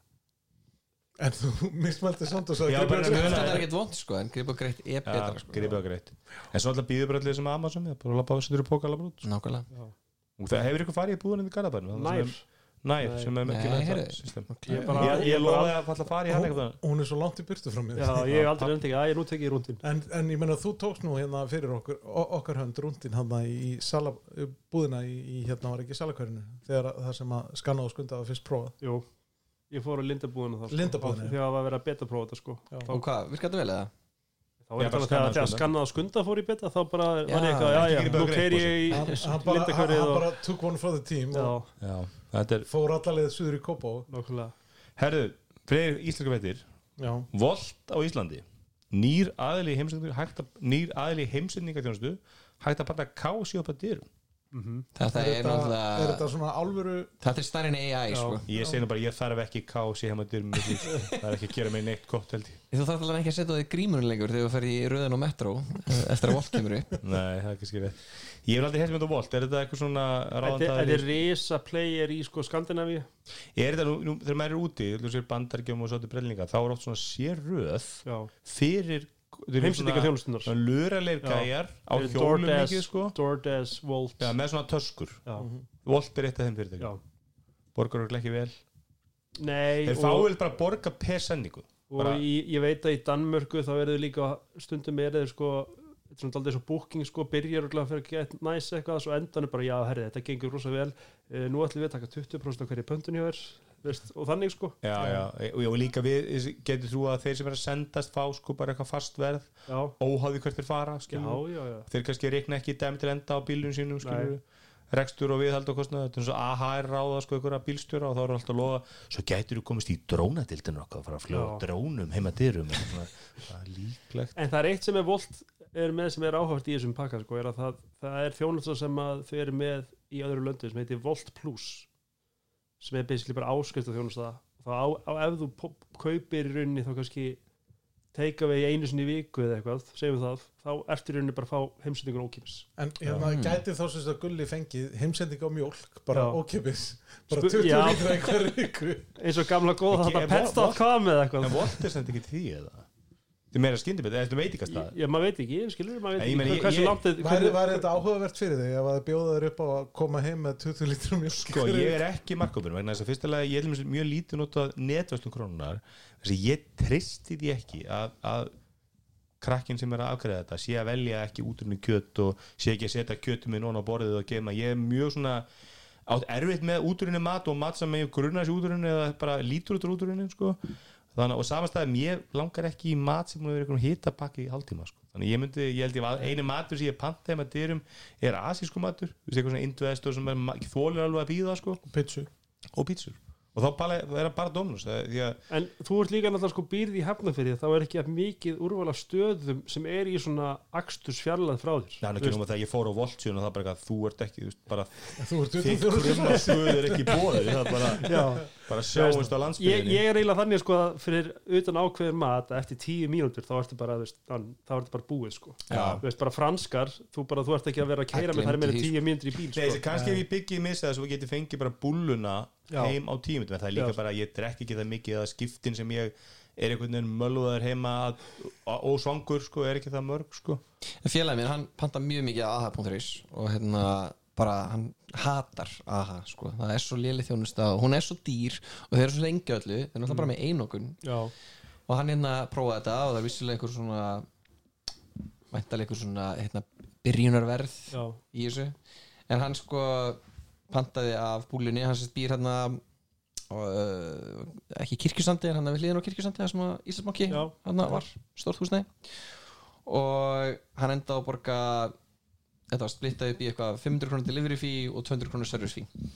C: en þú mismælti samt og
B: bara-
C: greipi og
D: Það
C: greitt
D: er ekkert vond, sko, en grip og greitt er betra, sko.
B: gripið og greitt. En svo alltaf býður bara allir sem Amazon ég bara lappa á setur í pókalabrót
D: Nákvæmlega.
B: Og það hefur ykkur farið í búðan í Garabæðinu
E: Nær.
B: Nær,
E: Nei.
B: sem er system.
E: Ég bara-
B: ég, ég lofaði að falla að fara í hann eitthvað
C: hún er svo langt í burtu frá mér.
E: Já, [laughs] ég hef aldrei nefndi ekki, að ég nú tekið í rúndin
C: en, en ég menna þú tókst nú hérna fyrir okkar hönd rúndin hann í sala, búðina í, í hérna var ekki salakörinu þegar að- það sem að skanna og skunda var fyrst prófað?
E: Jú, ég fór á lindabúðinu þá sko.
C: Lindabúðina, já.
E: Þegar það var að vera að beta prófa þetta sko. Þá
D: Og hvað, virkar þetta vel eða?
E: þá var
B: skannað
E: þegar þegar
B: skunda.
E: skannað og skunda fór í beta þá bara var
D: Já,
E: ég eitthvað, já, já, nú keir ég
C: hann,
E: í
C: bara, hann, bara took one for the team
E: Já,
C: og
B: já, þetta er
C: fór allalegð suður í Kópá
E: nokkulega
B: herðu, fyrir íslenska veitir
C: já,
B: Volt á Íslandi nýr aðili heimsendingar hægt að, nýr aðili heimsendingar hægt að panta kási upp að dyrum
D: Þetta
C: er,
D: er
C: þetta, er
D: náttúrulega
C: þetta svona alvöru
D: Þetta er stærri en AI,
E: Já.
D: sko.
B: Ég segi nú bara, ég þarf ekki kási heim að dyrum með því. það er ekki að gera mig neitt gott held ég.
D: Þú þarf alveg ekki að setja á þig grímurinn lengur þegar þú fer í röðin og metro eh, eftir að Volt kemur upp. [laughs]
B: Nei, það er ekki skilja ég hef aldrei hefði með þetta Volt, er þetta eitthvað svona
E: Þetta er risa player í sko Skandinavíu.
B: Er þetta nú, nú þegar maður er úti bandargjum og svo til brelninga þá er oft svona sérröð
E: Já,
B: fyrir
E: heimsendinga þjónustunar
B: luralegir gæjar á hjólum mikið sko.
E: DoorDash, Volt
B: Já, með svona töskur.
E: Já,
B: Volt er eitt af þeim fyrirtækjum.
E: Já.
B: Borgar okkur ekki vel.
E: Nei,
B: þeir
E: og,
B: fáið bara að borga per sendingu
E: og
B: bara-
E: í, ég veit að í Danmörku þá eru þau líka stundum er þeir sko þetta er svona aldrei svo booking sko byrjar og fyrir að geta næs eitthvað svo endan er bara já herri þetta gengur rosa vel. Uh, nú ætlum við að taka 20% af hverju pöntun hjá þér veist, og þannig sko.
B: Já, já, og, og líka við getur þú að þeir sem er að sendast fá sko bara eitthvað fast verð
E: já,
B: óháði hvert þeir fara
E: já, já, já.
B: þeir kannski reikna ekki dæmi til enda á bílun sínum rekstur og viðhald og kostnað þetta er eins og AH er ráða sko ykkur að bílstjóra og þá er alltaf að loða svo gætur þú komist í drónadildinu okkar að fara að fljóða
E: Já.
B: drónum heima dyrum líklegt.
E: En það er eitt sem er volt er með sem er áhört í þessum pakka sko, er að það, það er þjónusta sem að þau eru með í öðru löndu sem heitir Volt Plus sem er basically bara áskrift af þjónusta þá á, á ef þú kaupir í rauninni þá kannski teika við einu sinni í viku eða eitthvað, segjum það þá ertu í rauninni bara að fá heimsendingur ókipis
C: en hérna
D: Já.
C: gæti þá sem þetta gulli fengið heimsending á mjólk bara
E: Já.
C: ókipis bara
E: Spu-
C: 20
E: já.
C: lítra í hverju viku
E: eins og gamla góða þetta
B: en
E: pets.com eða eitthvað
B: en er sem ekki því eða þetta er meira skyndibit, þetta er veitingastað?
E: Já, maður veit ekki, skilur, maður veit ekki. hversu langt
C: Væri, þetta áhugavert fyrir þig að bjóða þér upp á að koma heim með 20 lítrum mjölk
B: Sko, ég er ekki markópur vegna þess að fyrstulega ég er mjög lítið notað netvæslum krónunar þess að ég tristi því ekki að, að krakkin sem er að afgreða þetta sé að velja ekki útrunni kjöt og sé ekki að setja kjötum minn ón á borðið og geima ég er mjög svona átt erfitt með útrunni mat og mat sem ég grunnar sér útrunni eða bara lítur út úr útrunni sko. Þannig og samastæðum ég langar ekki í mat sem er einhvern hitapakki í hálftíma sko. þannig ég myndi, ég held ég að eini matur sem ég panta þeim að dyrum er asísku matur. Þú veist eitthvað svona indvestur sem þolir alveg að býða sko. Og pítsur og þá bara, það er bara það- því að
E: En þú ert líka náttúrulega sko býrð í hefnafyrir þá er ekki að mikið úrvala stöðum sem er í svona aksturs fjarlæð frá þér.
B: Það er ekki um að þegar ég fór á Voltsjón og það bara eitthvað, þú ert ekki, þú veist, bara [laughs]
C: Þú ert
B: þitt
C: þjónustu
B: krummastöð er ekki bóðið það er bara,
E: Já,
B: bara sjáumst á
E: ég,
B: landsbyrðinni
E: ég er eiginlega þannig sko að fyrir utan ákveðin mat að eftir tíu mínútur þá ertu bara, veist, þá ertu bara búið sko. Veist, bara franskar, þú bara, þú ert ekki að vera að keira með meira en
D: Gleymdu því,
E: tíu mínútur í bíl sko.
B: kannski ef ég byggið missa þess að við getum fengið bara búlluna
E: Já.
B: heim á en það er líka
E: Já.
B: bara, ég drekki ekki það mikið að skiptin sem ég er einhvern veginn mölluðar heima að, og svangur sko, er ekki það mörg sko
D: félagið mér, hann panta mjög mikið að aha.is og hérna bara hann hatar aha sko. það er svo léli þjónusta og hún er svo dýr og þeir eru svo lengi öllu, þeir eru náttúrulega bara með einokun
E: Já,
D: og hann hérna prófaði þetta og það er vissilega einhver svona væntalega einhver svona hérna, byrjunarverð
E: já,
D: í þessu en hann sko pantaði af búlunni, sérst býr hérna uh, ekki kirkjusandi en hann við hliðin á kirkjusandi það sem að Íslandsbanki hann var stórt húsnæði. Og hann enda á að borga þetta var splittað upp í eitthvað 500 krónur delivery fee og 200 krónur service fee.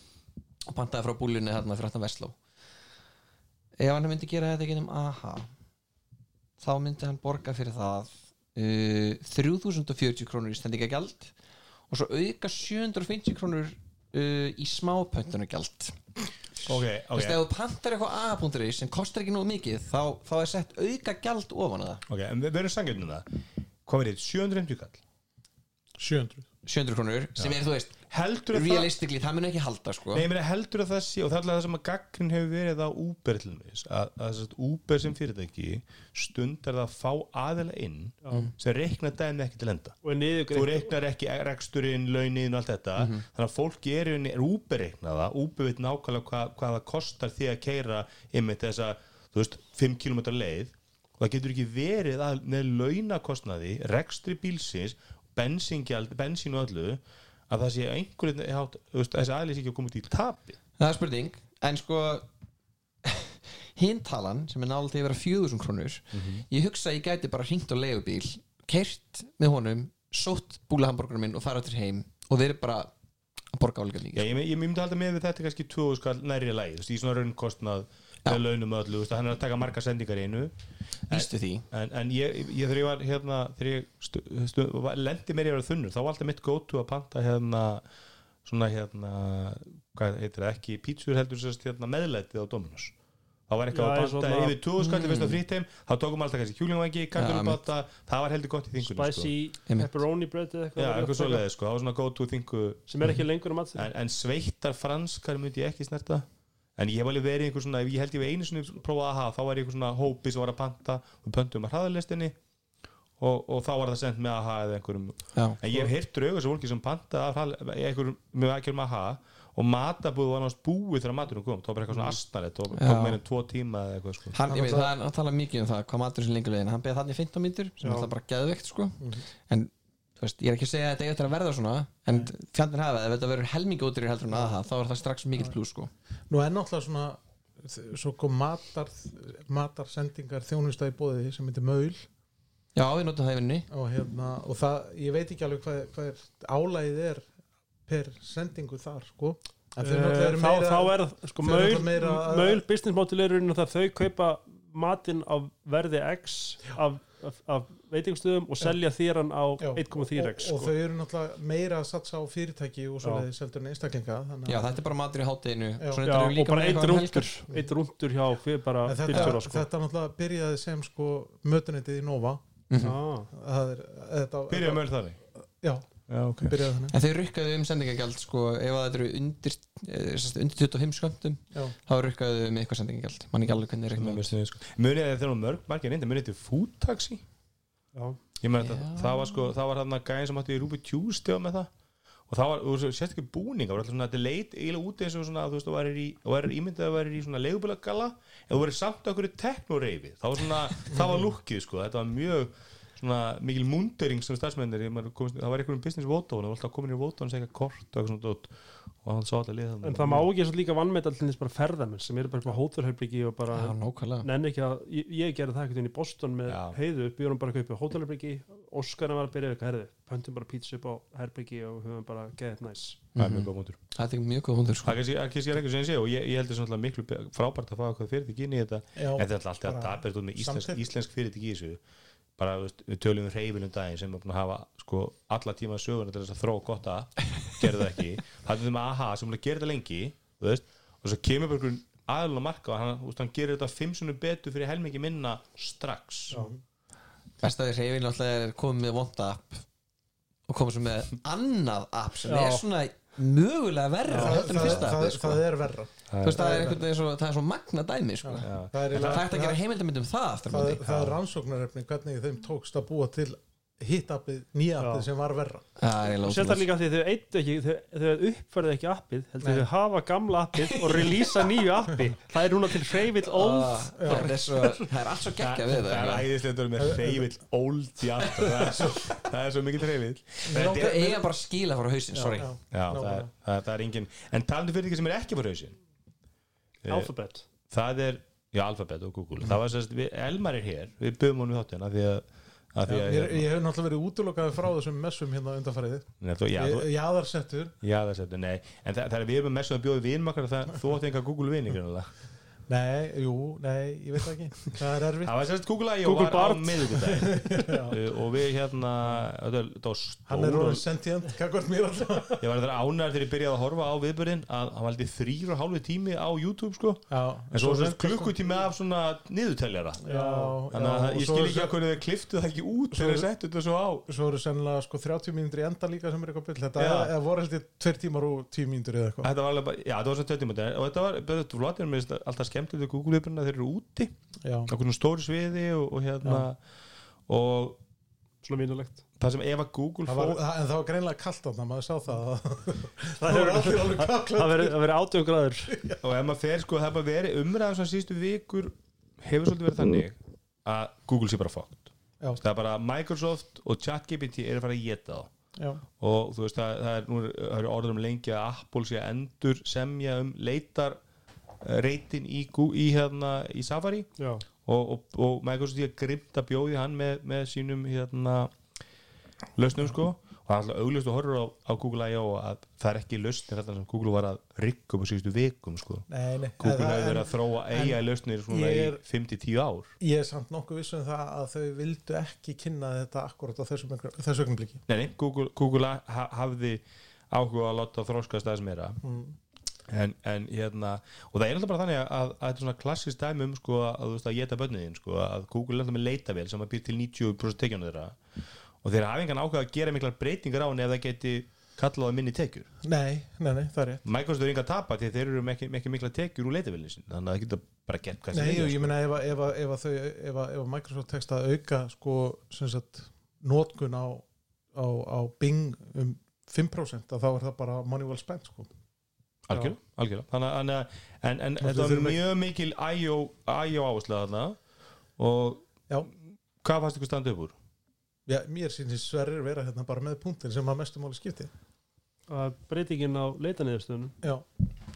D: Og pantaði frá búlunni hérna fyrir aftan Vestló. Ef hann myndi gera þetta ekki um aha þá myndi hann borga fyrir það uh, 3040 krónur í stendingagjald og svo auka 750 krónur uh, í smápöntunagjald
B: ok,
D: Þú veist, ef þú pantar eitthvað a.is sem kostar ekki nógu mikið þá, þá er sett auka gjald ofan að það.
B: Ok, en við verum sangjöndum það? Hvað verið, 750 kall?
C: 700
D: 700 krónur sem er þú veist
B: heldur að það
D: realistically, það mun ekki halda sko.
B: Nei, ég meina heldur að það sé og það er alltaf það sem að gaggrin hefur verið á Uber til þess að, að þess að Uber sem fyrirtæki stundar það að fá aðila inn sem reiknar dæmi ekki til enda.
E: Og niður
B: þú reiknar ekki reksturinn, launin og allt þetta. Þannig að fólki er, er Uber reiknaða Uber veit nákvæmlega hvað, hvað það kostar því að keira einmitt þessa þú veist, 5 km leið. Og það getur ekki verið að með launakostnaði rekstri bílsins bensingjald, bensín og öllu að það sé þú veist, þessi aðlis ekki að koma í tapi.
D: Það er spurning, en sko [laughs] hintalan sem er til að vera 4000 krónur ég hugsa að ég gæti bara hringt á leigubíl kert með honum sótt búlahamborgarum minn og fara til heim og þeir eru bara að borga álega líka
B: Já, ég, ég, ég myndi halda með þetta kannski 2000 skall nærri lagi, þú veist, í svona raunkostnað með launum og öllu, hann er að taka marga sendingar í einu.
D: Vístu því.
B: en, en ég, ég þegar ég var hérna þegar ég stu, stu, lendi mér í að vera þunnur þá var alltaf mitt go to að panta hérna svona hérna hvað heitir það ekki, pítsur heldur sérst hérna meðlætið á Dominus þá var eitthvað að
E: svona-
B: yfir 2000 skall mm. frítt heim þá tókum alltaf kannski kjúlingvangi,
D: Já,
B: kanturubata það var heldur gott í þingunum
E: spicy
D: Einmitt.
E: pepperoni bread eða
B: sko. Já,
E: eitthvað
B: eitthvað svoleiði sko, það var svona go to þingu
E: sem er ekki lengur um
B: en, en sveittar franskar myndi ég ekki snerta en ég hef alveg verið einhver svona ef ég held ég við einu sinni prófað að hafa þá var ég einhver svona hópi sem var að panta og pöntum að hraðalistinni og, og þá var það sendt með AHA eða einhverjum.
D: Já.
B: en ég hef heyrt draugur sem fólki sem panta af hrað- einhverjum með ekkert AHA og matabúð var náttúrulega búið þegar maturinn kom. Þá var bara eitthvað svona asnalett og meira en tvo tíma eða eitthvað sko.
D: Hann, ég veit, það að tala mikið um það hvað matur sem lengur leiðin, hann beði þannig 15 mítur sem er alltaf bara geðveikt sko. En þú veist, ég er ekki að segja að þetta eigi eftir að verða svona en fjandinn hafa, ef þetta verður helmingi útir heldur en aðha, þá er það strax mikill plus sko.
C: Nú er náttúrulega svona svo kom matar matarsendingar þjónustæði bóði sem heitir Maul.
D: Já, við notum það í vinni
C: og, hérna, og það, ég veit ekki alveg hvað, hvað er álægið er per sendingu þar sko. En þau náttúrulega
E: Eh,
C: eru
E: þá,
C: meira
E: þá er sko
C: eru náttúrulega meira
E: maul business model er að þau kaupa matinn á verði X af, af, af veitingsstöðum og selja þér hann á
C: Já,
E: 1,4
C: og,
E: sko.
C: þau eru náttúrulega meira að satsa á fyrirtæki og svoleiðis heldur en einstaklinga
D: já, þetta er bara matur í hátteginu
E: og
D: líka
E: bara
D: um
E: rúndur rúndur hjá fyrir bara bílstjóra sko.
C: þetta náttúrulega byrjaði sem sko mötunetið í Nova.
E: Ah.
C: það er, þetta,
B: byrja með þannig
C: já,
B: Já, ok.
C: Byrjaði þannig.
D: En þau rukkaðu um sendingagjald sko, ef að þetta eru undir, eh, undir 25 sköndum
C: já.
D: þá rukkaðu um eitthvað sendingagjald. Mann ekki alveg hvernig reikna
B: Munið að þeir eru mörg margir reynda munið þetta,
D: Já.
B: það var sko það var hann að gæðin sem átti í Rúbi Tjústi með það. Og það var, þú veist, sett ekki búninga var alltaf svona, þetta leit eiginlega úti eins og svona þú veist, þú værir ímyndið að þú værir í svona leigubílagalla, en þú værir samt okkur í teknoreifi, það var svona, það var lukkið sko, þetta var mjög svona mikil mundering sem stafsmennir það var einhverjum business vótón, það var alltaf komin í vótón og segja kort og eitthvað svona dót. Og hann sá alltaf liða
E: en það má ekki svo líka vannmeta alltaf bara ferðamenn sem eru bara upp á hótelherbyggi og bara
D: nákvæmlega.
E: nenni ekki að, ég, ég gerði það ekkert inn í Boston með
B: Já.
E: heiðu, bjóðum bara upp á hótelherbyggi Óskarna var að byrja eitthvað, herði pöntum bara pítsu upp á herbyggi og höfum bara geðið næs.
B: Það er mjög góð mútur
D: Það er mjög góð hundur sko.
B: það er ekki sem ég sé og ég, ég held þess að miklu be- frábært að fá eitthvað
C: bara
B: veist, við töljum um reyfilum daginn sem er búin að hafa sko alla tíma söguna til þess að þróa gott að gerðu það ekki, [laughs] það er með AHA sem er búin að gera þetta lengi veist, og svo kemur bara einhvern aðlun að marka og hann, veist, hann gerir þetta fimm sunnum betur fyrir helmingi minna strax.
D: Best að því reyfin alltaf er komið með vonda app og komið svo með annað app sem
E: Já.
D: er svona mögulega verra
C: það, það,
D: fyrsta
C: það,
D: sko.
C: það er verra
D: Þú veist, það er einhvern veginn svo, það er svo magna dæmi sko.
B: Já.
C: það er,
D: er hægt að gera
C: það,
D: heimildamönd um það
C: það, er rannsóknarefni hvernig þeim tókst að búa til hitt-appið, nýja-appið
E: Já.
C: sem var verra.
D: Það er
E: Sérstaklega
D: ótrúlegt.
E: líka því þau eittu ekki þau, þau uppfærið ekki appið heldur þau hafa gamla appið og releasa nýju appi. Það er núna til hreyfill old
D: Ah, Það er svo- það er allt svo geggja við
B: það er
D: það
B: vera með reyfill old í allt. Það er svo, það er svo mikil reyfill
D: Það eiga bara að skila frá hausinn, sorry.
C: Já,
B: Já, það er, það, er- það er engin En talandi fyrir ekki sem er ekki fyrir hausinn. Eh,
E: alphabet.
B: Það er, já, Alphabet og Google. Það var sérst, Elmar er hér. Við byggum honum þáttina því að, því
C: Já,
B: að
C: ég, ég hef náttúrulega verið útlokaði frá þessum messum hérna
B: það er sérst, nei. En það, það er við erum með að bjóði vinmakar það, Þú átti enga Google grunlega.
C: Nei, jú, nei, ég veit ekki. Það er erfitt.
B: Það var sérst Google I.O.
E: Google
B: var á
E: Bard.
B: miðvikudaginn. [laughs] Uh, Og við hérna
C: Hann er orðin sentient, hvort mér alltaf.
B: Ég var þetta ánæður þegar ég byrjaði að horfa á viðbörðin að hann var aldrei þrýr og hálfu tími á YouTube sko.
C: Já,
B: En svo sérst klukkutími af svona niðurteljara.
C: Já,
B: Þannig að ég
C: og
B: skil ekki að hvernig þeir kliftu það ekki út þegar þeir settu þetta svo á.
C: Svo eru sennilega sko 30 mínútur í enda líka sem er eitthvað. Byll Þetta
B: Já.
C: er, er voru held ég 2 tímar og 10 mínútur eða eitthvað
B: Þetta var alveg bara, já þetta var svo tjöldum og þetta var, þetta var mér finnst alltaf skemmtilegt við Google viðbörðina þeir eru úti
C: Já,
B: á hvernig stóri sviði og, og hérna og
E: svona vinulegt.
B: það sem ef að Google
C: það var,
B: fór
C: það, en það var greinlega kallt á það, maður sá það.
E: Það [laughs]
C: Það
E: hefur
C: allir alveg kakla
E: það verið- það græður
B: og ef maður fer sko það bara verið umræðan svona sístu vikur hefur svolítið verið þannig að Google sé bara fókt
C: Já.
B: það er bara Microsoft og ChatGPT eru að fara að geta þá.
C: Já,
B: og þú veist það, það er, nú er, það er orður um lengi að Apple sé að endur semja um leitar reytin í, í, hérna, í Safari
E: já,
B: og, og, og Microsoft er grimt að bjóði hann með, með sínum hérna, lausnum sko og það er alltaf auglust að horfa á, á Google I.O. að það er ekki lausnir þetta sem Google var að rigga upp á síðustu vikum sko.
C: nei, nei
B: Google hefur verið að þróa AI lausnir svona
C: er-
B: í 5-10 ár
C: Ég er samt nokkuð viss um það að þau vildu ekki kynna þetta akkurat á þessum, þessu ögnumbliki
B: nei, nei, Google, Google ha, hafði áhuga að láta þróskast aðeins meira
C: mm.
B: En, en hérna og það er alltaf bara þannig að, þetta er svona klassist dæmi um sko, að þú veist að geta bönniðin sko, að Google er alltaf með leitavél sem að býr til 90% tekjunum þeirra og þeir hafa engan áhuga að gera miklar breytingar á henni ef það geti kallað á minni tekjur
C: Nei, nei, nei, það er rétt
B: Microsoft er enga að tapa því þeir eru með ekki, mikla tekjur úr leitavélin sin þannig að það geta bara gert hvað sem
C: Nei,
B: vilja,
C: og ég
B: sko.
C: meina ef, að- ef, ef, ef, að- Microsoft tekst að auka sko, sem sagt, nótkun á, á, á Bing um 5% að þá er það bara money well spent sko.
B: Algjörlega, algjörlega. Þannig, að- að en, en
C: að
B: þetta var mjög mikil IO, IO áhersla þarna. Og
C: Já.
B: hvað fannst ykkur standa upp úr?
C: Já, mér sýnir sverrir vera hérna bara með punktin sem að mestum máli skipti.
E: Að breytingin á leitaniðurstöðunum
C: Já,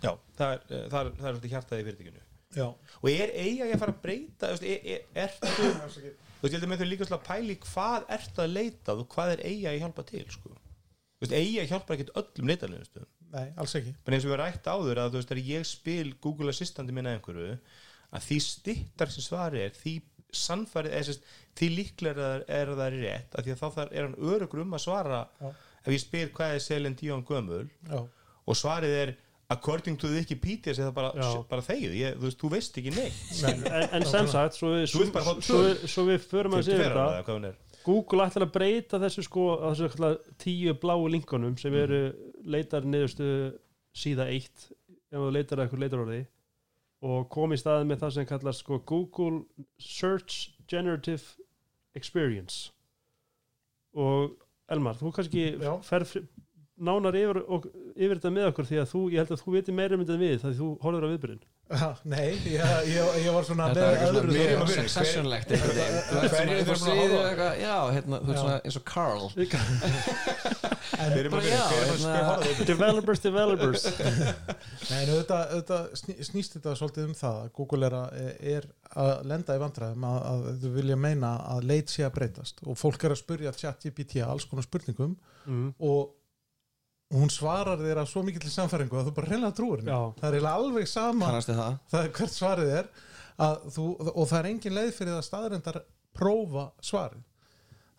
B: Já, það er, eh, það er, það er svolítið hjartaði í fyrirtækinu.
C: Já.
B: Og er eiga að fara að breyta þú veist, er, er, ertu þú veist, ég heldur með þau líka að pæli hvað ertu að leita og hvað er eiga að hjálpa til sko. Þú veist, eiga hjálpar ekkert öllum leitarlegustum
C: Nei, alls ekki.
B: En eins og við rætt áður að þú veist, þegar ég spil Google Assistanti minna einhverju að því stittar sem svari er því sannfærið, eða sérst, því líklega er, það er rétt, að því að þá þar er hann örugur um að svara
C: Já.
B: ef ég spyr hvað er Selin Díón Gömul
C: Já,
B: og svarið er according to Wikipedia sem það bara, bara þegið, ég, þú veist, þú veist ekki neitt.
C: Nei,
E: en, en sem sagt, svo við, svo, svo, svo við förum að segja þetta
B: það,
E: Google ætlar að breyta þessu sko þessu tíu bláu linkunum sem eru leitar niðurstu síða eitt ef þú leitar að eitthvað leitarorði og kom í staðið með það sem kallar sko Google Search Generative Experience. Og Elmar, þú kannski ferð nánar yfir, og, yfir þetta með okkur því að þú, ég held að þú viti meira um þetta en við því þú horfður á viðbyrðin
C: Ha, Nei, ég, ég, ég var svona
D: Þetta var eitthvað
B: fyrir.
D: successionlegt. Þú ert svona upp á eitthvað, Já, hérna, þú ert svona eins og Carl [laughs] hérna-
E: developers, developers. [laughs]
C: Nei, en auðvitað, auðvitað sný, snýst þetta svolítið um það að Google er að, er að lenda í vandræðum að, að þau vilja meina að leit sé að breytast. Og fólk er að spurja chat GPT alls konar spurningum
E: mm.
C: og hún svarar þér af svo mikill samfæringu að þú bara reynilega trúir henni. Það er eiginlega alveg sama
D: það?
C: það er hvert svarið er að þú, og það er engin leið fyrir það staðrendar prófa svarið.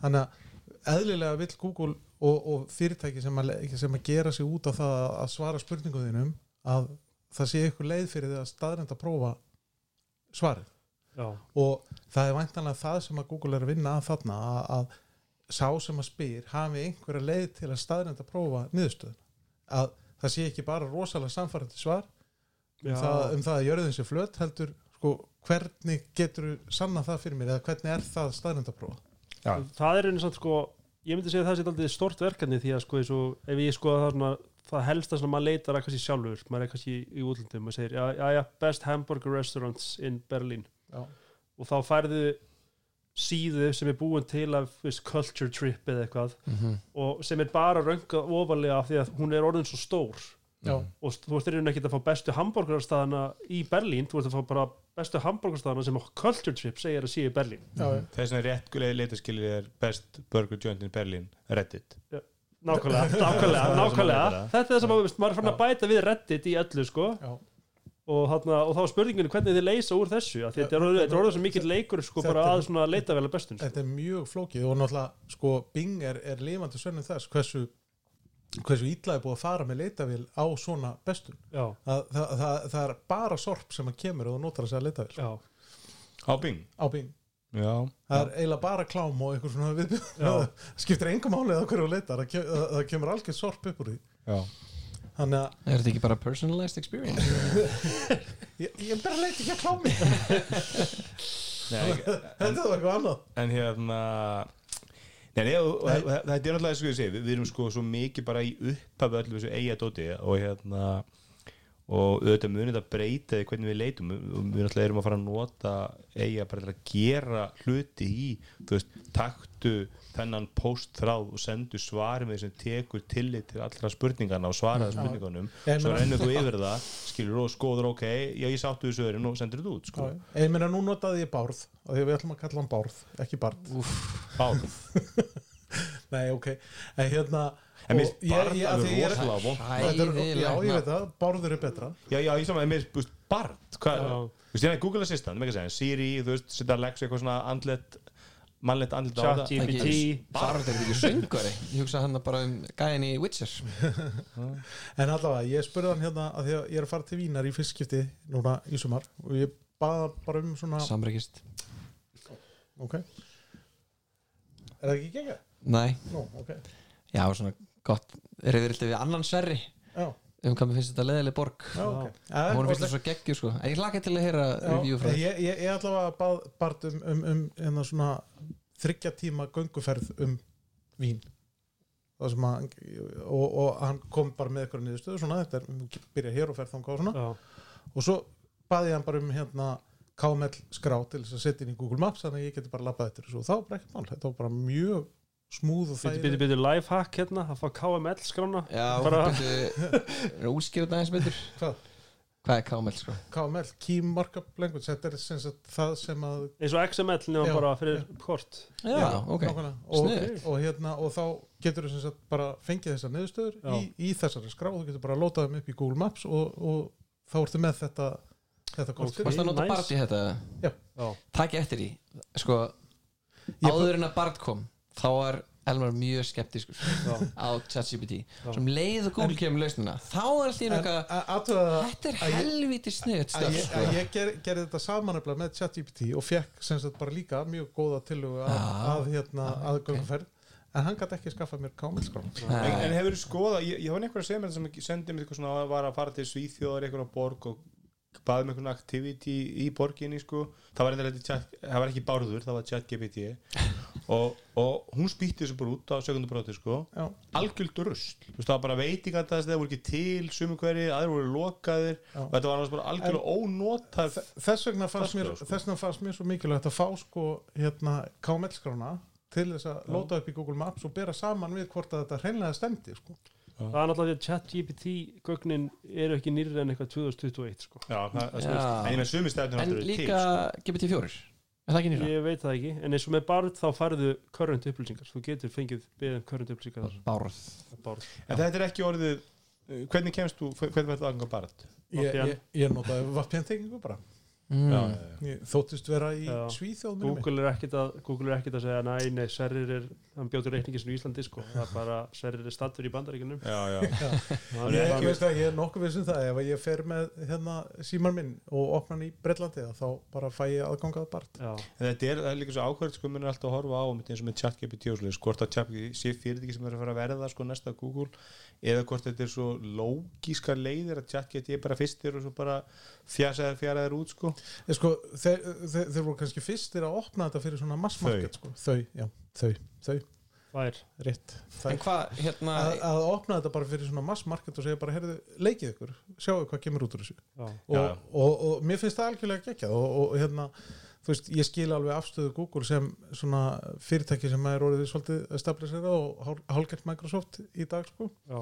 C: Þannig að eðlilega vill Google og, og fyrirtæki sem að, sem að gera sig út á það að svara spurningum þínum að það sé ykkur leið fyrir það staðrenda prófa svarið.
E: Já,
C: og það er væntanlega það sem að Google er að vinna að þarna að, að sá sem að spyr hafi einhverja leið til að staðrenda prófa niðurstöðun að það sé ekki bara rosalega samfærandi svar um, það, um það að jörðin sé flött heldur sko, hvernig getur þú sanna það fyrir mér eða hvernig er það staðrenda prófa
B: Já.
E: það er einu samt sko ég myndi segja að það sé stort verkefni því að sko, eins og, ef ég sko það, svona, það helsta sem maður leitar að kannski sjálfur maður er kannski í útlundum og segir já, já, best hamburger restaurants in Berlin
C: Já.
E: og þá færðu síðu sem er búin til af veist, culture trip eða eitthvað
D: Mhm.
E: og sem er bara röngað ofalega af því að hún er orðin svo stór
C: Já.
E: og þú ert einhvern ekki að fá bestu hamburgerstaðana í Berlín, þú ert að fá bara bestu hamburgerstaðana sem Culture Trip segir að sé í Berlín
C: Já, já.
B: Þess vegna rétt gulega leitaskilið er best burger joint in Berlin Reddit
E: nákvæmlega, nákvæmlega, [laughs] nákvæmlega
B: leitar að.
E: þetta er það sem maður, maður er fann að bæta við Reddit í öllu sko
C: Já.
E: Og, þarna, og þá er spurningunni hvernig þið leysa úr þessu að þetta er orðið- er svo mikill leikur sko bara að svona leita vel að bestun sko.
C: þetta er mjög flókið og náttúrulega sko Bing er, er lifandi sönnum þess hversu hversu ítla er búið að fara með leitavél á svona bestun það, það, það, það er bara sorp sem að kemur og notar að leitavél.
E: Já,
B: Á Bing?
C: Á Bing.
B: Já,
C: það er eiginlega bara klám og einhver svona við
E: Já. [laughs]
C: skiptir engum málið að hverju leitar það kemur algjör sorp upp úr því.
B: Já
C: þannig að
D: Er þetta ekki bara personalized experience? [laughs]
C: ég, ég bara leiti ekki að klámi [laughs]
B: Nei,
C: þetta var eitthvað annað.
B: en hérna Nei, nei, og, og, og þetta er náttúrulega og ég segi, við, við erum sko svo mikið bara í upphafi öllu þessu eiga dóti og hérna og auðvitað munið að breyta því hvernig við leitum. Og við náttúrulega erum að fara að nota eiga bara til að gera hluti í þú veist, taktu þennan postþráð og sendu svari með sem tekur tillit til allra spurningarna og svaraði spurningunum.
C: Ég
B: svo rennur þú yfir það skilur og skoður ok, já ég sáttu þessu öðrin og sendur þetta út sko.
C: Já, ég meina nú notaði ég bárð og því við ætlum að kalla hann bárð, ekki barð.
B: Bárð. [laughs]
C: nei ok, en hérna
B: En mér finnst barð
C: ég er-
B: rosalega
C: er-
D: Hræðilegt
C: já ég veit það, bárður er betra.
B: Já, já, ég saman, mér, þú veist, Bard hvað,
E: Já.
B: þú veist, ég er Google Assistant, með ekki að segja Siri, þú veist, setja Alexa eitthvað svona andlet mannlegt andlet á
E: Chat
B: það
D: þetta er ekki söngari Ég hugsa hann bara um gæðin í Witcher. [laughs]
C: En allavega, ég spurði hann hérna að því að ég er að fara til Vínar í fyrstskipti núna í sumar og ég baða bara um svona
D: Samrækist
C: ok. Er það ekki gegja?
D: Nei,
C: Nú, ok,
D: já, svona gott Er þið við annan sverri.
C: Já,
D: um hvað mér finnst þetta leðileg borg.
C: Já, ok.
D: Hún finnst þetta svo geggjur sko. Ég hlaka til að heyra review frá
C: Já,
D: þér.
C: ég, ég, ég allavega bað Bart um, um, um hérna svona þryggja tíma gönguferð um Vín. Að og, og hann kom bara með eitthvað niðurstöðu svona, þetta er, byrja hér og ferð og svona.
E: Já,
C: og svo baði ég hann bara um hérna KML skrá til þess að setja inn í Google Maps þannig að ég geti bara labbað eftir þessu. Og það var bara ekkert mál, þetta var bara mjög smúð og
E: byrju, byrju, byrju, lifehack hérna að fá KML skrána
D: Já,
E: Bara-
D: byrju Útskýrðu þetta aðeins betur
C: Hvað?
D: Hvað er KML sko?
C: KML, Key Markup Language þetta er sem sagt það sem að
E: eins og XML nema
C: Já,
E: bara fyrir kort
D: Já, ok
C: nákvæmlega. og, og, hérna, og þá getur þú sem sagt bara fengið þessar niðurstöður
E: Já.
C: í, í þessari skrá og þú getur bara lótað þeim upp í Google Maps og, og þá ertu með þetta þetta kort.
D: Varst það að nota í þetta?
C: Já.
E: já,
D: Takk eftir í Sko, áður en að Bard kom Þá var Elmar mjög skeptiskur
E: já,
D: á ChatGPT. Sem leið og Google kemur lausnina Þá er
C: athugaðu það
D: Þetta er helviti sniðut
C: að ég, gerði þetta samanefnilega með ChatGPT og fekk sem sagt bara líka mjög góða tilhuga að,
D: Já.
C: að, hérna,
D: Já,
C: að
D: ok.
C: gönguferð en hann gæti ekki skaffa mér KML skrá
B: En, en hefur þú skoðað, ég, ég var einhver að segja mér sem sendi mér eitthvað svona að var að fara til Svíþjóðar eitthvað borg og baði með einhvern activity í borginni sko. Það var, chat, það var ekki bárður, það var chat GPT [laughs] og, og hún spýtti þessu bara út á sekundubróti sko.
C: Já.
B: þú veist það var bara veitingandast það voru ekki til sumi hverju, aðrir voru lokaðir. Og þetta var bara algjörlega ónotað
C: þess vegna fannst mér,
B: sko.
C: mér svo mikilvægt að fá sko hérna KML-skrána til þess að lóta upp í Google Maps og bera saman við hvort að þetta hreinlega stemdi sko.
E: Það er náttúrulega því að chat GPT gögnin eru ekki nýrri en eitthvað 2021 sko.
B: já, það, það,
D: Já.
B: en
D: En líka
B: sko.
D: GPT-4 Er það ekki nýra?
E: ég veit það ekki, en eins og með barð þá færðu current upplýsingar, þú getur fengið beðum current upplýsingar barð.
B: en þetta er ekki orðið uh, hvernig kemst þú, hvernig verður það aðganga bara
C: ég, ég, ég notaði VPN-tengingu bara
D: mm.
B: já, já, já.
C: ég þóttist vera í. Svíþjóð.
E: Google er ekkit að er að segja næ, nei, Sverrir er hann bjótur reikningi sem í Íslandi sko, það er bara Sverrir er stattur í bandaríkunum
B: já, já.
C: Ég, ég veist að ég er nokkuð vissum það. Ef ég fer með hérna símar minn og opna hann í Breitlandi þá bara fæ ég aðgangað bart.
B: En þetta er, er líka svo ákvært sko, mér er alltaf að horfa á eins og með ChatGPT og svoleiðis, hvort að ChatGPT sé fyrirtæki sem er að fara að verða sko næsta Google eða hvort þetta er svo lógíska leiðir að ChatGPT er bara fyrstir og svo bara fjasaðir fjaraðir út sko.
C: Sko, þeir, þeir, þeir voru kannski fyrstir að opna þetta fyrir svona massmarket sko. þau, já, þau, þau,
E: tvær.
C: Rétt
D: En
C: þær,
D: hvað, hérna
C: að, að opna þetta bara fyrir svona massmarket og segja bara, heyrðu, leikið ykkur sjáu hvað kemur út úr þessu.
E: Já,
C: og,
B: Já.
C: og, og, mér finnst það algjörlega geggjað og, og hérna, þú veist, ég skil alveg afstöðu Google sem svona fyrirtæki sem er orðið svolítið establisera og hál- hálfgert Microsoft í dag sko,
E: já.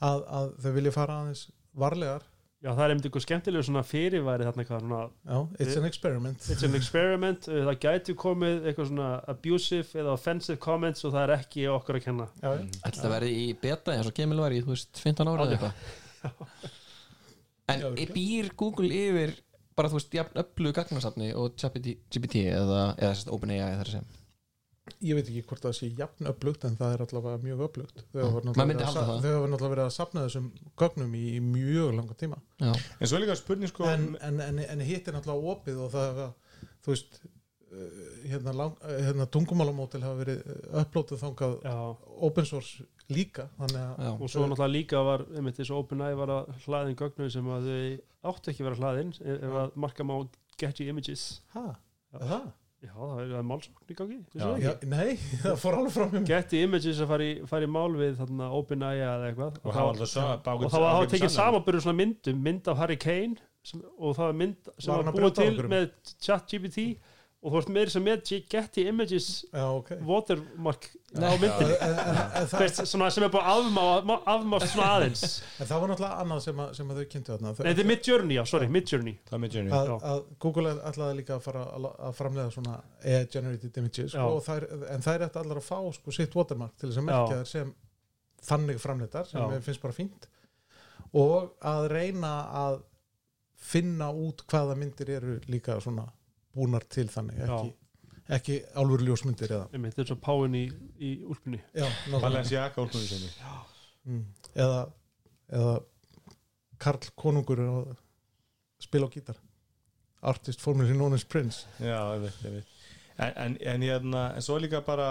C: Að, að þau vilja fara aðeins varlegar
E: Já, það er einmitt eitthvað skemmtilegu svona fyrirværi þarna eitthvað svona
C: já, it's an experiment.
E: It's an experiment, uh, það gæti komið eitthvað svona abusive eða offensive comments og það er ekki okkur að kenna.
C: Já,
D: Ætli það verði í beta eins og Kemil var í, þú veist, 15 ára eða
E: Já.
D: eitthvað. En
C: Já,
D: býr Google yfir bara, þú veist, jafn öllu gagnasafni og GPT eða, eða sérst OpenAI þar sem
C: ég veit ekki hvort það sé jafn upplugt en það er allavega mjög upplugt þau hafa náttúrulega verið að sapna þessum gögnum í, í mjög langa tíma.
D: Já,
B: En svo er líka spurning sko
C: en, en, en, en hitt er náttúrulega opið og það þú veist uh, hérna, lang, uh, hérna tungumálamótil hafa verið uh, upplótuð þangað
E: Já,
C: open source líka
E: og svo náttúrulega líka var einmitt þessu OpenAI var að hlaðin gögnum sem að þau áttu ekki að vera hlaðin ef að marka má Getty Images.
C: Ha, það?
E: Já, það er, málsókn í gangi
C: nei, [laughs] það fór alveg frá mér.
E: Getty Images að fara í, fara í mál við þarna OpenAI eða eitthvað.
B: Og alltaf svo
E: og það var tekið samanbyrðu svona myndum mynd af Harry Kane sem, og það var mynd sem
C: Var
E: var, búið til
C: einhverjum?
E: með ChatGPT og þú veist meira sem með Getty Images
C: já, ok.
E: watermark á myndinni.
C: en, en, en, það,
E: Veist, svona, sem er búið að afmá, afmá svona aðeins.
C: En það var náttúrulega annað sem, að, sem að þau kynntu þarna.
E: Þetta er Midjourney, já, sorry, Midjourney.
B: Það er
C: Google ætlaði líka að fara að, framlega svona AI-generated images sko, og þær, en þær ætti allar að fá sko, sitt watermark til þess að merkja þær sem þannig framleitar sem mér finnst bara fínt. Og að reyna að finna út hvaða myndir eru líka svona búnar til þannig ekki, ekki álfur ljósmyndir eða.
E: Einmitt, þetta er svo páin í, í úlpunni.
B: Balenciaga úlpunni
C: mm. eða, eða Karl Konungur að spila á gítar. Artist formerly known as Prince.
B: Já, ég veit, ég veit En, en, en, hérna, en svo líka bara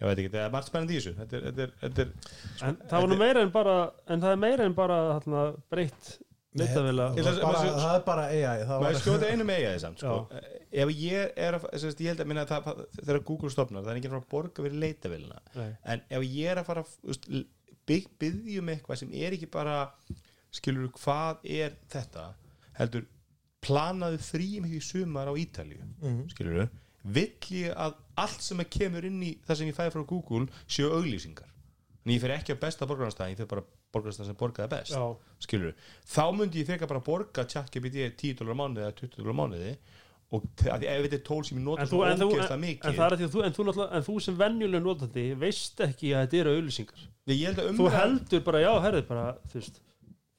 B: ég veit ekki, það er margt spennandi í þessu. Þetta er, þetta er, þetta er
E: En það var nú meira en bara en það er meira en bara þarna, breytt
C: er
B: að-
C: bara, það er bara AI
B: maður skjóta einu með eiga samt sko. ef ég er að, sérst, ég held að minna það, þegar Google stopnar, það er ekki frá að borga fyrir leitavélina,
E: Nei.
B: en ef ég er að fara að bygg, byggjum eitthvað sem er ekki bara skilur hvað er þetta heldur planaðu þrým í sumar á Ítalíu
C: Mhm.
B: skilur vill ég að allt sem að kemur inn í það sem ég fæði frá Google séu auglýsingar en ég fer ekki á besta borgarnastæðin ég fer bara borgarnastæðin sem borgaði best
E: Já,
B: skilur þá myndi ég frekar bara borga ChatGPT 10 dólar mánuði eða 20 dólar mánuði og ef þetta er tól sem ég nota
E: en þú,
B: svo
E: en, þú,
B: ógeðslega mikið
E: en er að að þú, en þú, en þú sem venjuleg notandi veist ekki að þetta eru auðlýsingar
B: ég að
E: þú
B: umræð
E: heldur bara, já, herrið bara þú veist,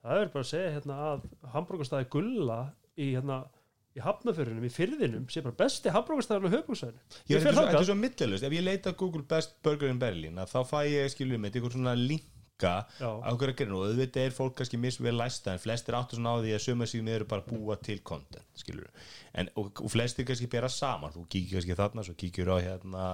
E: það er bara að segja hérna að hambúrgarstaði gulla í hérna í hafnafjörðunum, í fyrðinum sé bara besti
B: Ég
E: Ég
B: veit,
E: fer
B: þetta er svo- er millilust, ef ég leita Google Best Burger in Berlin að þá fæ ég skilur með eitthvað svona linka
E: Já.
B: á einhverja greinu og auðvitað er fólk kannski misvel læsta en flestir áttu svona á því að söma síðan eru bara að búa til content skilur en, og, og flestir kannski bera saman. Þú kíkir kannski þarna, svo kíkir á hérna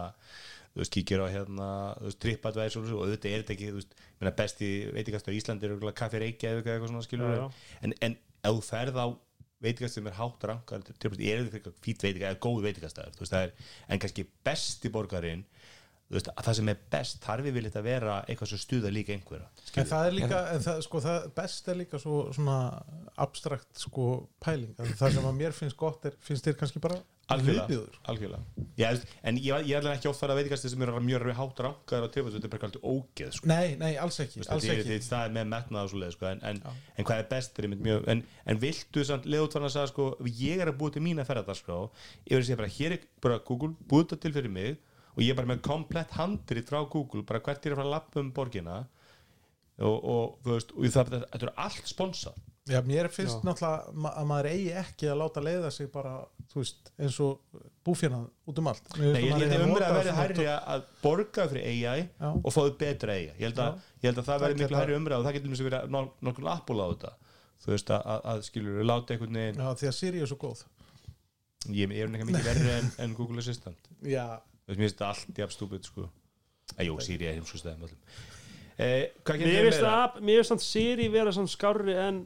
B: þú veist, kíkir á hérna þú veist, TripAdvisor og auðvitað er þetta ekki þú veist, meina besti veitikastur í Íslandi er örugglega kaffi Reykjavík eða eitthvað svona skilur
E: Já, já.
B: en, en ef þú ferð á veitingast sem er hátt rankar er þetta fyrir fít veitinga eða góð er, en kannski besti borgarinn veist, að það sem er best þarf við þetta vera eitthvað sem stuða líka einhverja
C: En það er líka, en það, sko, það best er líka svo svona abstrakt sko pæling, að það sem að mér finnst gott er, finnst þér kannski bara
B: algjörlega, en ég, ég er alveg ekki oft þar að veitingast sem eru mjög hátt rankar og trefast, þetta er bara alltaf ógeð sko.
C: Nei, nei, alls ekki,
B: Þú veist,
C: alls
B: þetta er-
C: ekki.
B: þetta er með metnað og svo leið sko, en, en, en hvað er best er einmitt mjög, en, en viltu samt leðutvarn að sagða sko, ég er að búið til mína ferðardagskrá ég verður að segja bara, hér er bara Google búið þetta til fyrir mig og ég er bara með komplett handrit frá Google, bara hvert er að fara að lappa um borgina? Og, og, þú veist, og það, þetta er allt sponsað.
C: Já, mér finnst
E: Já.
C: náttúrulega að maður eigi ekki að láta leiða sig bara, þú veist, eins og búfjörnað út um allt.
B: Nei, ég
C: að
B: held að
C: að
B: umræða
C: nota
B: verði hærri að borga fyrir AI
C: Já.
B: og fáðu betra AI ég held að, ég held að það verði miklu hærri umræða og það getur mjög verið nok- nokkuð appul á þetta. Þú veist að, að, að skilur láta einhvern veginn
C: Já, því að Siri er svo góð.
B: Ég, ég er nefnilega mikið verri en, en Google Assistant.
C: Já,
B: mér finnst þetta allt jafn stúpid sko. Að jú, Siri er heimsku stæðum öllum. Eh, hvað
E: Mér finnst það, mér finnst það Siri vera svona skárri en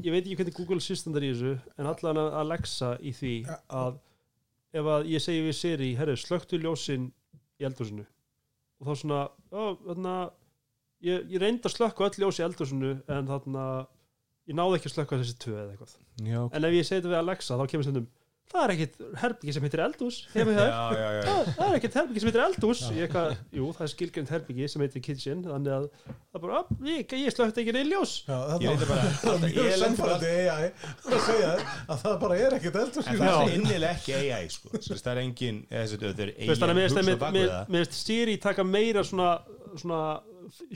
E: ég veit ekki hvernig Google Assistant er í þessu en allan að Alexa í því að ef að ég segi við Siri herru, slöktu ljósin í eldhúsinu. Og þá svona ó, þarna, ég, ég reyndi að slökka öll ljós í eldhúsinu en þarna ég náði ekki að slökka þessi tvö eða eitthvað.
B: Já,
E: en ef ég segi þetta við Alexa þá kemur stundum það er ekkit herbyggi sem heitir [laughs]
B: já,
E: það
B: já, já, já.
E: það, það er ekkert herbyggi sem heitir eldhús. Ég eitthvað, jú, það er skilgjönd herbyggi sem heitir kitchen þannig að það er bara, "Á, ég, ég slögt ekki neinn ljós.
C: Já
B: Ég reyndi bara
C: Það [laughs] er mjög
B: ég lendi bara-
C: samfærandi AI að segja að það bara er ekkert eldur
B: En það er innilega ekki AI sko. Það er engin það er AI
E: mér finnst- Siri taka meira svona, svona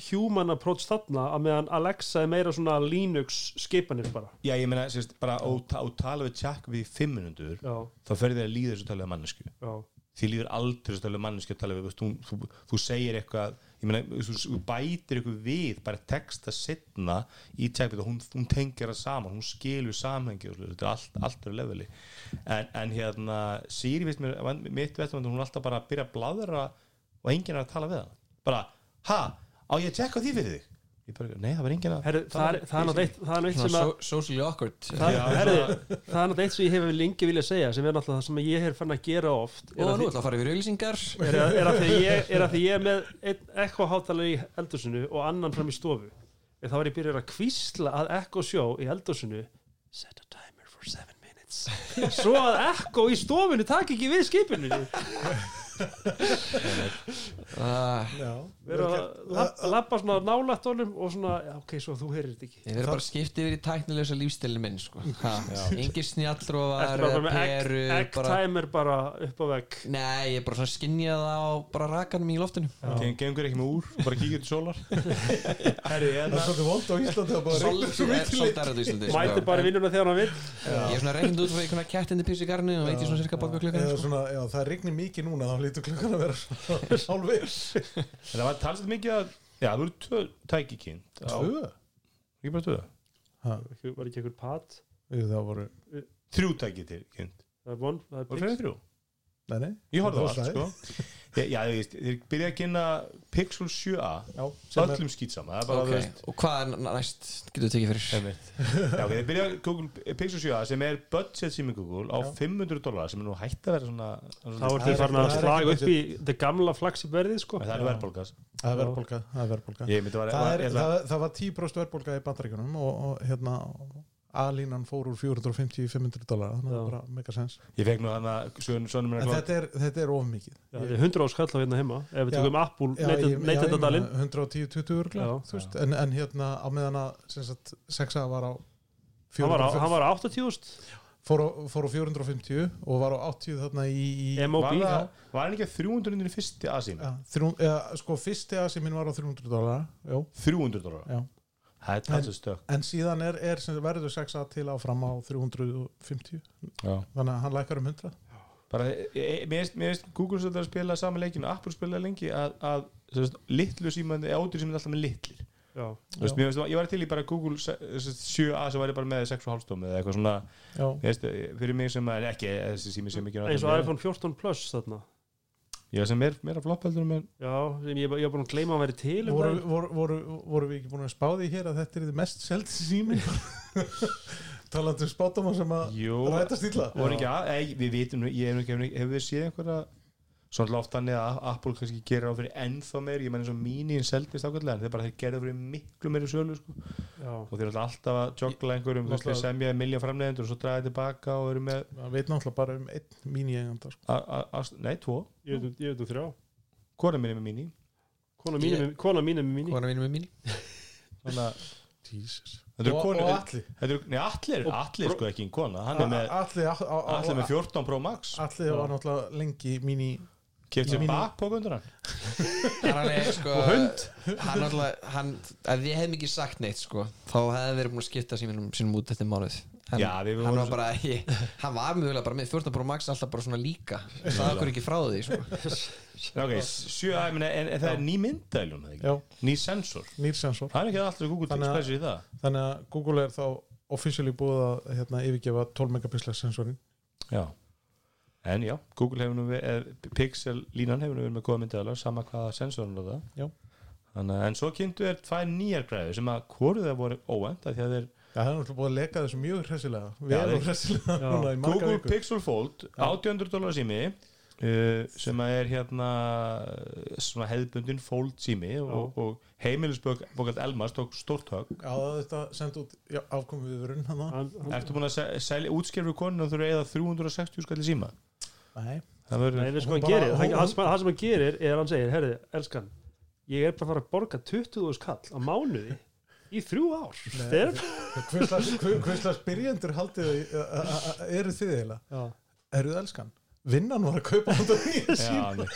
E: human approach þarna að meðan Alexa er meira svona Linux skipanir bara.
B: Já, ég meina, sérst, bara á, á tala við tjakk við fimm
E: já,
B: þá ferði þér að líða þessu tala við mannesku
E: já,
B: því líður aldrei þessu tala við mannesku að tala við, þú, þú, þú segir eitthvað ég meina, þú, þú bætir eitthvað við bara texta setna í tjakkvið og hún, hún tengir það saman hún skilur samhengi og þetta er allt, allt er leveli. En, en hérna, Siri veist mér, mitt veitum hún er alltaf bara að byrja að bladra og enginn er að tala við hann bara, ha, á ég að tjekka því fyrir þig? Ég bara, nei, það var enginn að
E: Herru, það er er náttúrulega eitt- er sem að
D: so socially awkward.
E: Það, er náttúrulega eitt sem ég hef lengi viljað segja sem er náttúrulega það sem ég hef fann að gera oft er
D: Og
E: að
D: nú ætla að fara yfir auglýsingar.
E: Er að, er að því ég er að því ég er með ekko hátalar í eldhúsinu og annan fram í stofu. En þá er ég byrjar að kvísla að ekko sjó í eldhúsinu. Set a timer for seven minutes. Svo að ekko í stofinu tak ekki við skipinu
C: Já,
E: vera að lap- lappa svona nálætt honum og svona, já, ok, svo þú heyrir þetta ekki.
D: Ég verður bara að skipta yfir í tæknilegsa lífstilin minn sko. [laughs] Engir
E: með
D: peru
E: egg, egg
D: bara...
E: timer bara upp á vegg?
D: Nei, ég er bara svona skinnjað á bara rakanum í loftinu.
B: Gen- gengur ekki með úr, bara kíkja til sólar. [laughs] Herri,
C: það er svolítið vond á Íslandi
D: er sko.
E: mæti bara vinnuna þegar hann vil
D: Ég er svona reyndu út frá einhverja kettindi písi garni og veit ég svona cirka baka klukkan sko.
C: það rignir mikið núna þá lítur klukkan að vera [laughs] hálfir
B: Það var talsett mikið að Já, það voru tvö tæki kynnt á-
C: Tvö?
B: Ekki bara tvö?
E: Var ekki einhver pat?
C: Það voru,
B: Þrjú tæki til kynnt.
E: Það er von, það er
B: Voru
E: byggt
B: fyrir þrjú?
C: nei, nei.
B: Ég horfði á
C: Það
B: allt, sko [laughs] Já, þú veist, þeir byrja að kynna Pixel 7a
C: Já, sem er,
B: Öllum skýtsama Það er bara,
D: Ok,
B: þú veist
D: og hvað er næst getur þú tekið fyrir?
B: Já, ok, þeir byrja að Google Pixel 7a sem er budget sími Google á
C: Já.
B: 500 dólar sem er nú hægt að vera svona, svona
E: þá er
C: Það
E: þið
C: er
E: farin að
C: það er
E: slaga upp í þetta gamla flagsi verðið sko.
B: Það er
C: það er verðbólka Það er verðbólka það, er, það, það var 10% verðbólka í bandaríkunum og, og hérna A-línan fór úr 450 í 500 dólar þannig að það er bara mega sens
B: Ég fekk nú hann að að
C: þetta er, þetta er of mikið.
E: Þetta er 100 áskall á hérna heima ef við tökum Apple neytendadalinn.
C: meina 110-20 örgla
E: Já.
C: þú veist, en, en hérna á meðan að sem sagt, sexa var á
E: hann var á,
C: 450
E: hann var á 80.000
C: fór, á, fór á 450 og var á 80 þarna í, í
E: MOB
B: Var það- var hann ekki að 300 í fyrsti aðsím?
C: ja, sko fyrsti asi minn var á 300 dólar já,
B: 300 dólar
C: já.
B: Það er talsið stök
C: en síðan er, er sem verður sexa til áfram á 350
B: Já.
C: þannig að hann lækkar um 100
B: bara, e, e, mér finnst- mér finnst Google svolítið að spila saman leikin og Apple spila lengi að, að sem sagt, litlu símandi, átur símandi alltaf með litlir.
E: Já.
B: Þú veist, mér finnst, ég var til í bara Google se- sem sagt, 7a sem væri bara með 6,5 stómi eða eitthvað svona,
C: já,
B: veist, fyrir mig sem er ekki þessi sími sem ekki
E: eins og iPhone 14 Plus þarna
B: ég sem er meira flopp heldur en
E: já, sem ég, ég var búin að gleyma að vera til um
C: voru, voru, voru, voru við ekki búin að spá því hér að þetta er þið mest seldi sími? [laughs] Talandi um spátumar sem að
B: ekki að, ei, við vitum, nú- ég hef ekki, hefur við séð einhverja svona loft þannig að Apple kannski gerir á fyrir ennþá meir, ég menn eins og mínín seldist ákveðlega, en þeir bara þeir gerðu fyrir miklu meiri sölu sko.
E: já,
B: og þeir eru alltaf að joggla einhverjum, þú veist, þeir semja miljón framleiðendur og svo draga tilbaka og eru með
C: það veit náttúrulega bara um einn mín-eiganda sko.
B: a, a, a, nei, tvo,
E: ég veit um- um þrjá.
B: Míní
E: kona mín er með- kona mín er með mín
D: Kona mín er með mín
B: þannig að
C: Jesus.
B: þetta eru
C: og,
B: konur
C: og allir
B: þetta eru, nei, allir, allir sko ekki en kona. Hann er með,
C: allir,
B: með 14 Pro Max.
C: Allir var náttúrulega lengi Míní.
B: Bakpók undir hann
D: Hann er alveg, sko Hann alltaf, hann Ef ég hef mikið sagt neitt, sko Þá hefði verið búin að skipta sínum, sínum út eftir mánuð en
B: Já, við
D: hann
B: vorum
D: var bara ég, Hann var mjögulega bara með 14 Pro Max alltaf bara svona líka. Sagði okkur ekki frá því, sko. [laughs]
B: Ok, sjö, ég meina, en, en það er ný
C: Já.
B: ný sensor. Það er ekki alltaf Google
C: Þannig að-
B: í það.
C: þannig að Google er þá officially búið að hérna, yfirgefa 12 megapixel sensorin
B: já en já, Google hefur nú verið Pixel línan hefur nú verið með góða myndaðiljón sama hvaða sensorinn er það.
C: Já.
B: Þannig, að- en svo kynntu er tvær nýjar græður sem að hvoru það voru óvænt að því að þeir
C: Já, það er náttúrulega búið að leka þessu mjög hressilega vel og hressilega
B: Google
C: vikur.
B: Pixel Fold 800 dólar sími uh, sem að er hérna svona hefðbundin Fold sími og, og heimilisbókald Elmas tók stórt högg.
C: Já, þetta sendi út hann
E: hann, hann,
B: Ertu búin að se- selja útskrifu konun og þú eru eða 360 skalli síma
C: Nei,
B: Það verður
E: nei, við sko hann
C: bara-
E: gerir hann,
C: hún-
E: hann, sem- hann sem hann gerir er að hann segir herri, elskan, ég er bara að fara að borga 20.000 kall á mánuði í þrjú ár. Þeir,
C: hvers byrjendur haldið eru þið eiginlega?
E: Já,
C: Eru þið elskan? Vinnan var að kaupa þetta nýja síma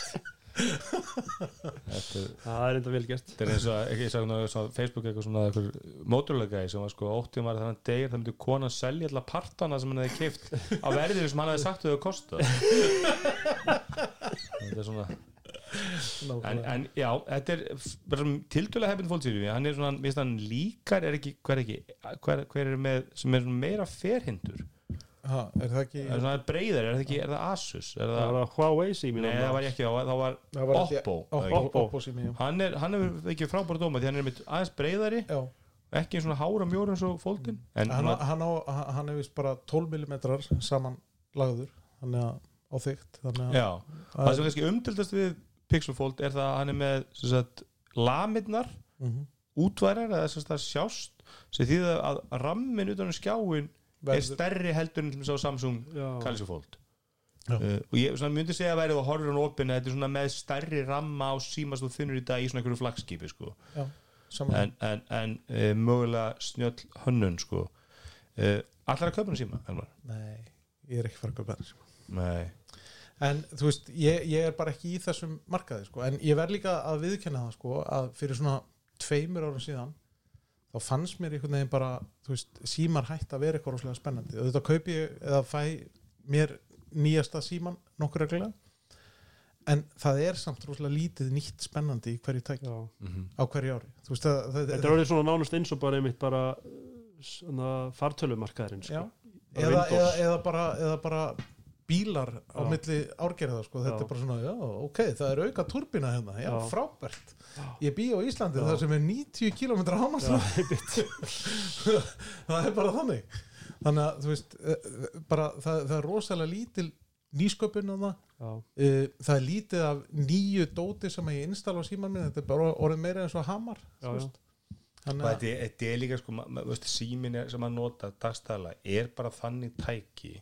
E: Það er enda vel gert.
B: þetta er eins og ég sagði á Facebook eitthvað svona eitthvað móturlega sem var sko óttum var þannig að degir það myndi konan selja alla partana sem hann hefði keift á verðinu sem hann hefði sagt þau að kosta. Þetta er svona en, en já, þetta er tildulega hefðin fólksýri hann er svona, minnst hann líkar er ekki, hver, ekki, hver, hver er með sem er meira ferhindur
C: Ha, Er það ekki
B: er svona breyðar, er það ekki, er það Asus? Er
E: það
B: það,
E: var að Huawei sími
B: nei það var ekki þá var
C: Það var
B: Oppo,
C: Oppo? Oppo, Oppo sími,
B: hann er, hann er ekki frábæra dóma því hann er með aðeins breyðari
C: Já,
B: ekki svona hára mjór eins og fóldin en
C: hann, á- hann, á, hann er vist bara 12 mm saman lagður þannig að á þygt þannig að
B: já, það sem kannski umtildast við Pixel Fold er það að hann er með sem sagt, lamirnar
C: Mhm.
B: útværar eða sem sagt það sjást sem þýða að rammin utan um skjáin er stærri heldur en á Samsung Galaxy Fold uh, og ég svona, myndi segja að væri að horfur hann opinn að þetta er svona með stærri ramma á símast og finnur í dag í svona einhverju flagskipi sko. en, en, en uh, mögulega snjöll hönnun sko. uh, allar að kaupa hann síma Elmar?
C: Nei, ég er ekki fara að kaupa þetta síma.
B: Nei
C: En þú veist, ég, ég er bara ekki í þessum markaði sko. en ég verð líka að viðkenna það sko, að fyrir svona tveimur árum síðan þá fannst mér einhvern veginn bara veist, símar hætt að vera eitthvað rosalega spennandi. Og þetta kaupi ég eða fæ mér nýjasta síman nokkur reglulega en það er samt rosalega lítið nýtt spennandi í hverju tæk
E: já.
C: á hverju ári. Veist að það,
E: þetta er orðið svona nánast eins og bara einmitt bara svona fartölumarkaðurinn sko.
C: eða, eða, eða, bara, eða bara bílar á
E: Já.
C: milli árgerða sko. þetta
E: Já.
C: er bara svona, já, ok, það er auka turbina hérna, já,
E: Já.
C: frábært ég bý á Íslandi
E: Já.
C: þar sem er 90 km
E: einmitt. [laughs]
C: það er bara þannig þannig að þú veist eh, eh, bara, það, það er rosalega lítil nýsköpun á það
E: já,
C: Eh, það er lítið af nýju dóti sem ég installa á síman minn þetta er bara orðið meira eins og hamar
E: Já,
C: þú
E: já.
C: veist.
B: og
C: þannig að
B: þetta er- er líka sko, ma- ma- veist, símin er, sem að nota dagstæðla er bara þannig tæki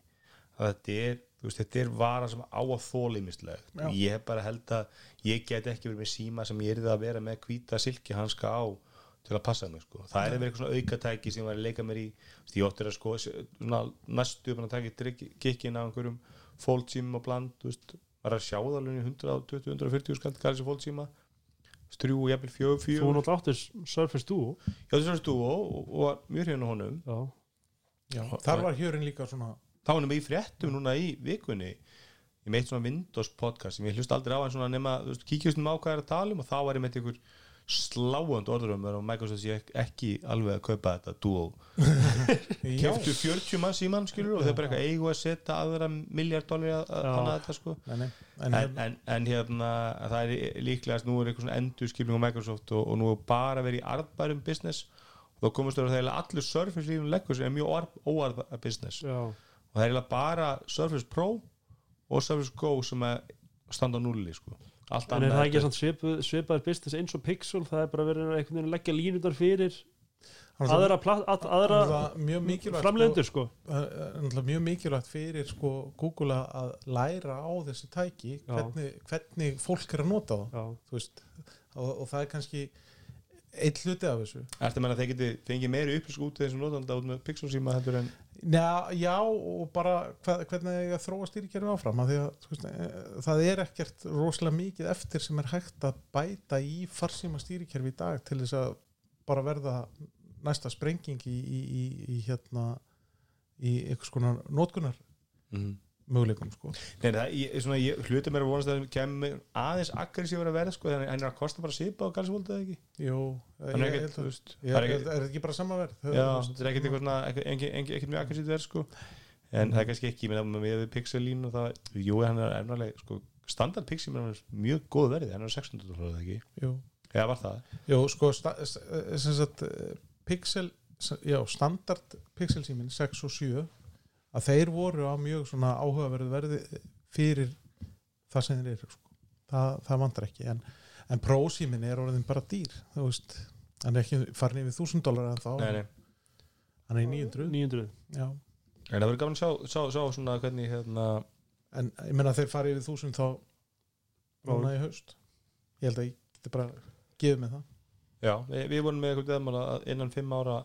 B: að þetta er, veist, þetta er vara sem á að þólimislega
C: Já.
B: ég hef bara held að ég get ekki verið með síma sem ég er að vera með hvíta silki hanska á til að passa mig sko. það er verið eitthvað svona aukatæki sem var að leika mér í. Ég óttir að sko svona, næstu upp að taka kikkin af einhverjum fólksímum og bland þú veist, var að sjá það alveg í 120-140 skall gæði þessi fólksíma strjú og jafnvel fjögur
E: þú náttúrulega áttir Surface Duo.
B: Já, er stúo og, og mjög hérna honum.
E: Já,
C: já, þar var hjörin líka svona
B: þá hann er með í fréttum núna í vikunni ég meitt svona Windows podcast sem ég hlust aldrei á en svona nema, þú veist, kíkjast um á hvað er að tala um og þá var ég meitt einhver sláand orður um og Microsoft sé ek- ekki alveg að kaupa þetta duo. [laughs] Keftu 40 mann síman skilur og þau bara eitthvað eigu að setja aðra miljard dólar að hana þetta sko.
C: Nei, nei,
B: en,
C: en, en,
B: en, en hérna það er líklegast nú er eitthvað svona endur skilning á Microsoft og, og nú er bara verið í arðbærum business þá komast þau að það er allur Surface lífum leggur sem er mjög óarð að business.
E: Já,
B: og það er eiginlega bara Surface Pro og Surface Go sem að standa á núli sko. allt
E: en er það ekki
B: er-
E: samt svipuð, svipaður business eins og Pixel það er bara verið einhvern veginn að leggja línutar fyrir
C: Þannig að
E: aðra, að, aðra
C: það er mjög mikilvægt
E: framlendur sko.
C: Það er náttúrulega mjög mikilvægt fyrir sko, Google að læra á þessi tæki hvernig, hvernig fólk er að nota það. Veist, og, og það er kannski eitt hluti af þessu.
B: Ertu að þeir geti fengið meiri upplýsk út þessum notanda út með Pixel síma heldur en
C: Já, já og bara hva, hvernig ég að þróa stýrikerfi áfram að veist, e, það er ekkert rosalega mikið eftir sem er hægt að bæta í farsíma stýrikerfi í dag til þess að bara verða næsta sprenging í, í, í, í hérna í einhvers konar notkunar möguleikum sko.
B: Nei, það, ég, svona, ég hluti mér að vonast að það kemur aðeins aggressífur að verða sko, þannig að hann er að kosta bara sipa á Galsvold eða ekki?
C: Jú, ég held
B: þú
C: að
B: veist
C: Ég,
B: það
C: er, ekki bara sama verð?
B: Já, það er ekkert ekkert- mjög aggressíft verð sko. En það er kannski ekki, ég meina með við Pixel-lín og það, jú, hann er ennarlega sko, standard Pixel er mjög góð verði hann er 600 dólar eða ekki?
C: Jú,
B: eða var það?
C: Jú sko sem sagt, eh, Pixel já, standard Pixel síminn 6 og 7 að þeir voru á mjög svona áhugaverðu verði fyrir það sem þeir eru sko. það, það vantar ekki en, en Pro síminn er orðin bara dýr þú veist, hann er ekki farin yfir 1000 dólar en þá,
B: nei, nei.
C: hann er í 900
E: 900
C: já,
B: en það verður gaman að sjá, sjá, sjá svona hvernig hérna,
C: en ég meina að þeir fari yfir 1000 þá núna í haust. Ég held að ég geti bara gefið með það.
B: Já, við, við vorum með eitthvað að innan 5 ára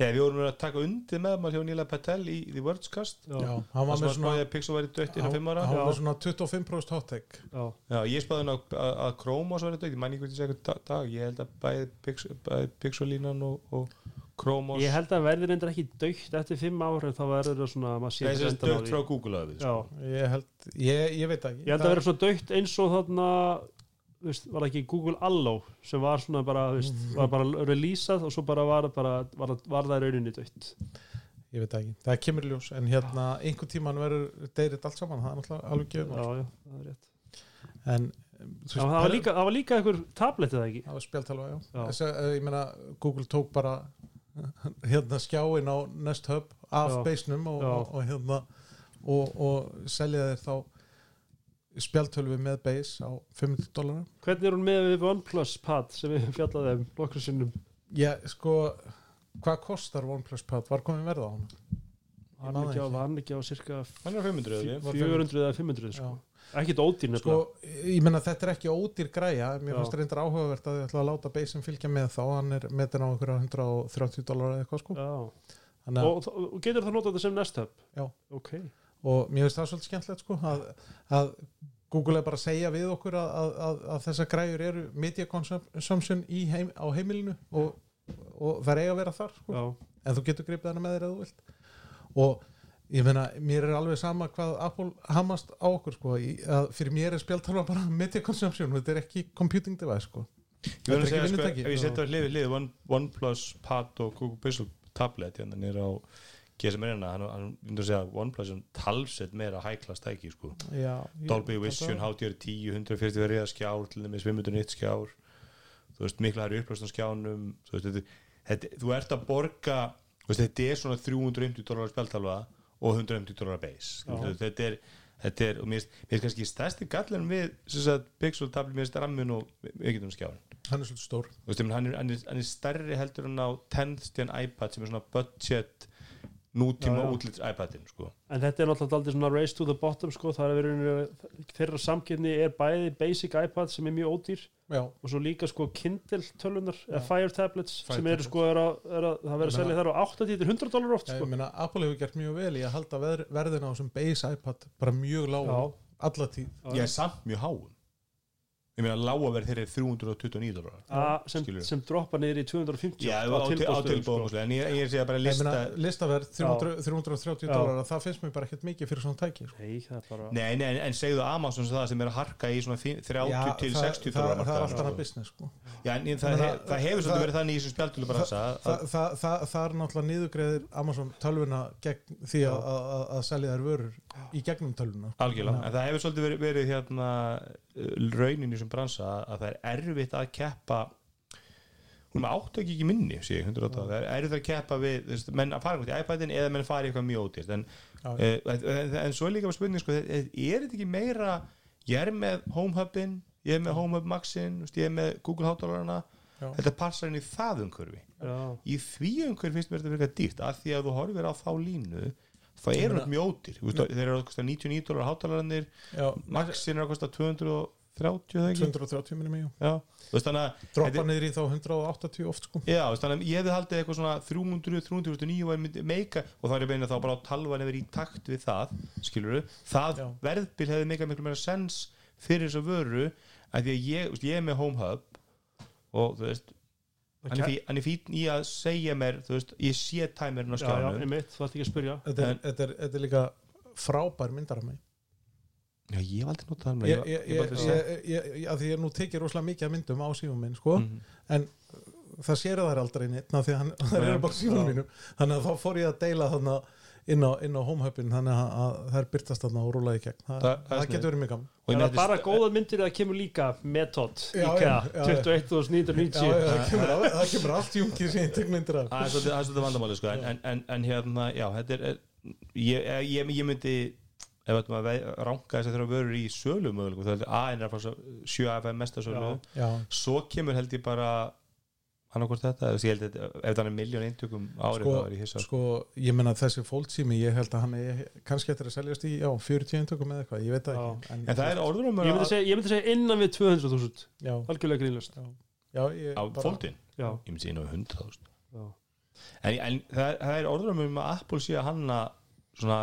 B: Nei, við vorum að taka undir meðmál hjá Níla Patel í The Wordscast.
E: Já,
C: já, hann
B: það
C: var með
B: að
C: svona
B: spáði að Pixel væri dött innan 5 ára.
C: hann var með svona 25% hot take
E: já,
B: Já, ég spáði hann að, að, að Chromos væri dött, ég mæni hvort ég segja dag, dag, ég held að bæði, Pixel, bæði Pixel-línan og, og Chromos
E: ég held að verði reyndar ekki dögt eftir 5 ára þá verður það svona maður endan á
B: dött
E: því
B: frá Google að við
E: já,
B: sko.
C: ég held, ég, ég veit ekki.
E: Ég held að verður svona dögt eins og þarna veist, var ekki Google Allo sem var svona bara, veist,
C: Mhm.
E: var bara releasað og svo bara var, bara, var, var það rauninni dögt
C: ég veit ekki, það kemur í ljós en hérna einhver tíman verður deyrið allt saman, það er náttúrulega alveg
E: já,
C: gefum
E: já, það er rétt
C: en
E: Já, það, var líka, það var líka einhver tablet eða ekki
C: það var spjaltalva, já,
E: Já.
C: Þess, að, ég meina Google tók bara [laughs] hérna skjáin á Nest Hub af
E: Já.
C: beisnum og,
E: Já.
C: og, og hérna og, og selja þeir þá spjaltölvi með beis á 500 dólarar
E: hvernig er hún með við OnePlus pad sem við fjallaði um nokkur sinnum?
C: Já, sko, hvað kostar OnePlus Pad? Var komin verð á hann?
E: hann er ekki á, hann er ekki á cirka
B: Hann er 500 eða ekki?
C: Var
E: 400 eða 500 sko. ekkit ódýr
C: Sko,
E: nefnilega.
C: ég menna þetta er ekki ódýr græja. Mér finnst reyndar áhugavert að þið ætla að láta beisin fylgja með þá, hann er metin á einhverja 130 dólar eða eitthvað sko.
E: Og, og getur það notað þetta sem Nest Hub?
C: Já.
E: ok,
C: og mér finnst það svolítið skemmtilegt sko að, að Google er bara að segja við okkur að, að, að, að þessar græjur eru media consumption heim, á heimilinu og, og það er eiga að vera þar sko. en þú getur gripið hana með þér eða þú vilt og ég meina, mér er alveg sama hvað Apple hamast á okkur sko, í, að fyrir mér er spjaltalva bara [laughs] media consumption, þetta er ekki computing device sko.
B: Ég verður að segja, sko, ef ég setja hlið við hlið One, OnePlus Pad og Google Pixel tablet hérna nýra á GSM hérna, hann, hann myndur að segja að OnePlus er talsett meira high-class tæki sko. Dolby Vision, HDR 10, 140 verið skjár til þeim 501 skjár. Þú veist, mikla hæri upplöst á skjánum. Þú veist, þetta, þetta, þú ert að borga þú veist, þetta er svona 350 dólar spjaltalva og 150 dólar base. Veist, þetta er, þetta er og mér finnst kannski stærsti gallin við sem sagt, Pixel tablet, mér finnst rammin og við getum skjáin
C: hann er svolítið stór.
B: Þú veist, ég meina, hann er, hann er, hann er stærri heldur en á 10th gen iPad sem er svona budget nútíma útlits iPadin sko.
E: en þetta er náttúrulega aldrei svona race to the bottom sko, það er verið þeirra samkeppni er bæði basic iPad sem er mjög ódýr
C: Já,
E: og svo líka sko Kindle tölunar eða. Fire tablets
C: Fire
E: sem eru sko er að, er að, það verður að
C: Ég
E: selja þar á 80-100 dólar oft
C: ég
E: sko.
C: meina Apple hefur gert mjög vel í að halda ver, verðina á þessum base iPad bara mjög lág
E: Já.
C: alla tíð
B: ég er samt mjög háum ég meina lágaverð þeirra er 329 dólar
E: A, sem, sem droppa niður í 250
B: Já, á, tilbúðum sko. en ég, ég er að segja bara lista
C: meina, listaverð 300, 330
E: Já.
C: dólar það finnst mér bara ekkert mikið fyrir svona tæki sko.
E: Nei, það er bara
B: Nei, nei, en, en segðu Amazon sem það sem er að harka í svona fi- 30 til
C: það,
B: 60
C: það,
B: dólar
C: það er allt
B: markaðar,
C: annað
B: sko.
C: business sko.
B: Já, en ég- það, he- það hefur svolítið
C: það-
B: verið þannig í þessum að-
C: það, það, það er náttúrulega niðurgreðir Amazon tölvuna gegn því að, að, að selja þær vörur í gegnum tölvuna sko.
B: Algjörlega, en það hefur svolítið verið, verið hérna, uh, raunin í þessum bransa að það er erfitt að keppa hún með átök ekki minni sé, ég, 108, það er það að keppa við veist, menn að fara einhvern í iPadin eða menn fara í eitthvað mjög ódýrt en, uh, en, en svo er líka spurning sko, er, er þetta ekki meira ég er með HomeHubin ég er með HomeHub Maxin, ég er með Google hátalarana
C: Já.
B: þetta passar inn í það umhverfi.
E: Já,
B: í því umhverfi finnst mér þetta fyrir dýrt af því að þú horfir á þá línu það eru þetta mjög ódýr þeir eru að kosta 99 dólar hátalarannir Maxin er að kosta 230 það ekki?
C: 230 minnum ég Droppa niður í þá 180 oft sko.
B: Já, þannig að ég hefði haldið eitthvað svona 300, 309 og myndi meika og þá er beina þá bara á talvan yfir í takt við það, skilur það
C: Já.
B: verðbil hefði meika miklu meira sens fyrir þess að vöru að því að ég, ég er með HomeHub og þú veist hann er, fí, hann er fín í að segja mér þú veist, ég sé tæmirinn á
E: einmitt, þú ætti ekki að spyrja.
C: Þetta er,
B: En-
C: þetta er, þetta er líka frábær myndar af mig
B: Já, ég aldrei notað hann
C: ég, ég, ég, ég, ég, ég, að því ég nú tekið rosalega mikið myndum á sífum minn sko,
B: Mhm.
C: en það sér það aldrei neitt af því að hann, það eru bara sífum mínum. Þannig að þá fór ég að deila þarna inn á, á homehubin þannig að, að það er byrtast þarna og rúlaði í gegn það,
B: Það-
C: það,
B: það
C: getur verið mjög gaman
B: Og ég
E: Er það bara góða myndir eða kemur líka Method,
C: Já,
E: IKEA,
C: já, já, já.
E: 21.990
C: Já, já, það, það kemur allt jungið sem ég tek myndir af
B: Það er svolítið, það er vandamáli sko. en, en, en, en hérna, já, þetta er, ég, ég, ég myndi ef þetta maður ránka þess að þeirra vörur í sölu möguleikum, það er A en er að 7 AFM mestasölu,
E: Já.
C: Já,
B: svo kemur held ég bara hann okkur þetta, þú veist, ég held að ef það er miljón eintökum árið
C: sko,
B: þá er ég hissa.
C: sko, ég menna þessi fólksými ég held að hann er kannski eftir að seljast í já, 40 eintökum eða eitthvað, ég veit það ekki
B: en það er orður um
E: Ég myndi segja, ég myndi segja innan við 200.000
C: já,
E: algjörlega grínlust
B: á
E: Já,
B: ég myndi segja inn á 100.000
E: já,
B: en, en það, það er orður um að Apple sé að hanna svona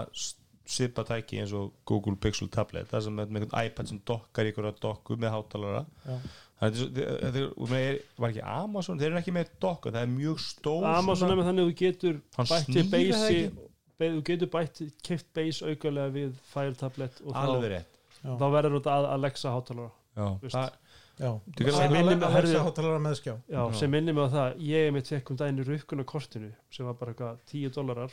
B: svipa tæki eins og Google Pixel tablet það sem er með einhvern iPad sem dokkar í ykkur dokku með hátalara
C: Já.
B: Þannig að þetta er er- er- var ekki Amazon, þeir eru ekki með dokku það er mjög stór
E: Amazon er með þannig að þú getur
B: Hann
E: bætt til
B: snýr það
E: base þú getur bætt, keift base aukalega við Fire Tablet og
B: alveg
E: þá,
B: rétt
E: þá verður þetta að Alexa hátalara
B: það,
C: Alexa- hátalara með skjá.
E: Já,
B: Já.
E: sem minnir mig á það, ég er með tekk um daginn í rukkun á kortinu sem var bara eitthvað 10 dólarar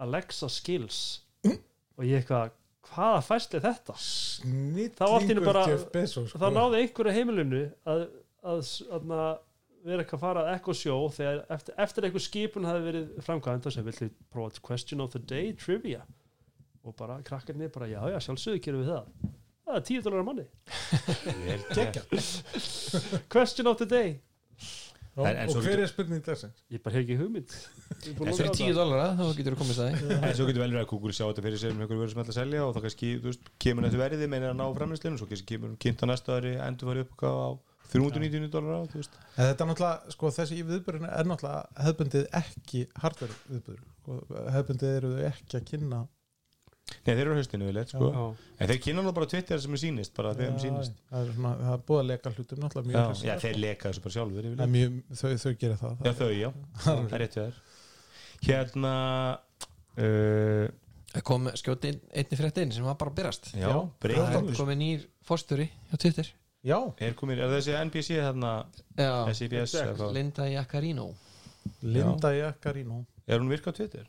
E: Alexa Skills. [clears throat] Og ég eitthvað, hvaða fæsli þetta?
C: Snillingur
E: bara-
C: Jeff Bezos
E: þá náði einhverju heimilinu að, að, að, að vera eitthvað að fara að ekko sjó þegar eftir, eftir einhver skipun hafi verið framkvæmt og sem villi prófa question of the day trivia? Og bara krakkarnir bara já já sjálfsögðu gerum við það. Það er 10 dólar á manni [laughs] question of the day
C: og
B: svo
C: hver
B: getur-
C: er spurning dagsins?
E: ég bara hef ekki hugmynd
D: Fyrir
E: loka á
D: 10
E: það.
D: dólara, þá getur þú komið stæði [laughs]
B: en svo getur vel verið að Google sjá þetta fyrir sér með einhverju vörur sem ætla að selja og þá kannski, kemur nættu verðið meina að ná framlýslinu, svo kannski kemur kynnt á næsta ári endur farið upp á 399 dólar á, þú veist
C: En þetta er náttúrulega, sko, þessi viðbörðin er náttúrulega hefbundið ekki hardware viðbörður. Sko, hefbundið eru þau ekki að kynna.
B: Nei, þeir eru á haustinu, við leitt, sko. En þeir kynna nú bara Twitter sem er sýnist, bara þeim
C: Já,
B: sýnist.
C: Það er, svona, það er búið að leka hlutum náttúrulega mjög.
B: Já,
C: hressilega,
B: já, þeir leka þessu bara sjálfur
C: Það
B: yfirleitt.
C: mjög, þau, þau gera það.
B: Já, þau, já, [laughs] það er rétt. Við þær Hérna uh,
D: kom skjóti inn, einni frétt inn sem var bara að byrjast
B: Já,
C: Já,
B: breytum
D: komið nýr fórstöri hjá Twitter.
C: Já,
B: Er er þessi NPC þarna?
D: Já,
B: SIBS?
D: Linda Jacarino
C: Linda Jacarino.
B: Er hún virka á Twitter?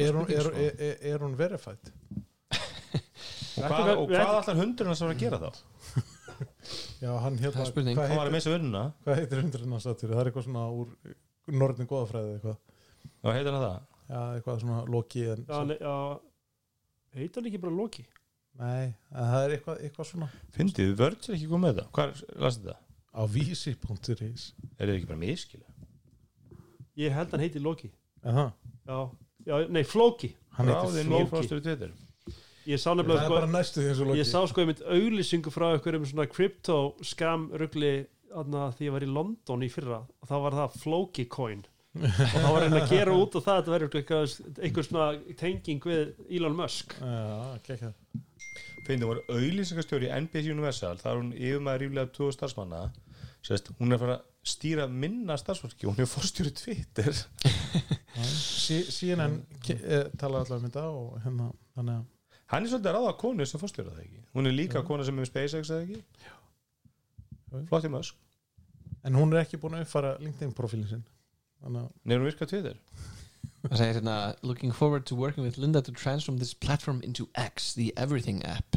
C: Er hún, er,
D: sko.
C: er, er, er hún verified? [laughs]
B: Og hvað, og hvað allar hundurinn að gera þá?
C: Já, hann
D: Það
C: hérna,
D: spurning.
C: hvað
B: Hann var að
C: heitir, hvað heitir hundurinn hans aftur? Það er eitthvað svona úr norðin góðafræði eitthvað.
B: og heitir hann það?
C: Já, eitthvað svona Loki en,
E: Já, já, heitir hann ekki bara Loki
C: Nei, það er eitthvað, eitthvað svona
B: Fyndið, Vörds er ekki komið með það Hvað lasið það?
C: á vísi.is
B: Er þið ekki bara miskila?
E: ég held hann heitir Loki
C: það,
E: já, já nei, Floki.
C: Hann heitir
E: Flóki. ég sá
C: Það
E: nefnilega
C: er
E: sko,
C: bara næstu því eins og Loki.
E: ég sá sko einmitt auglýsingu frá einhverjum svona crypto skam rugli aðna, því ég var í London í fyrra og þá var það Floki coin. Og þá var hann að gera út og það að þetta verður eitthvað, einhver svona tenging við Elon Musk.
C: Já, ekki
B: Fyndið voru auðlýsingastjóri í NBC Universal Það er hún yfirmaður ríflega 20 starfsmanna. Sérst, hún er að fara að stýra minna starfsfólki Hún er fórstjóri Twitter [laughs] [laughs]
C: sí, CNN eh, talaði allavega um þetta og hérna þannig að
B: Hann er svolítið að ráða konu sem fórstjóri það ekki? Hún er líka
C: Já.
B: kona sem er með SpaceX eða ekki?
C: Já.
B: Flott í mösk
C: en hún er ekki búin að uppfara LinkedIn profílin sinn. Þannig að
B: Nei, hún virkar á Twitter?
D: Það segir hérna Looking forward to working with Linda to transform this platform into X, the everything app.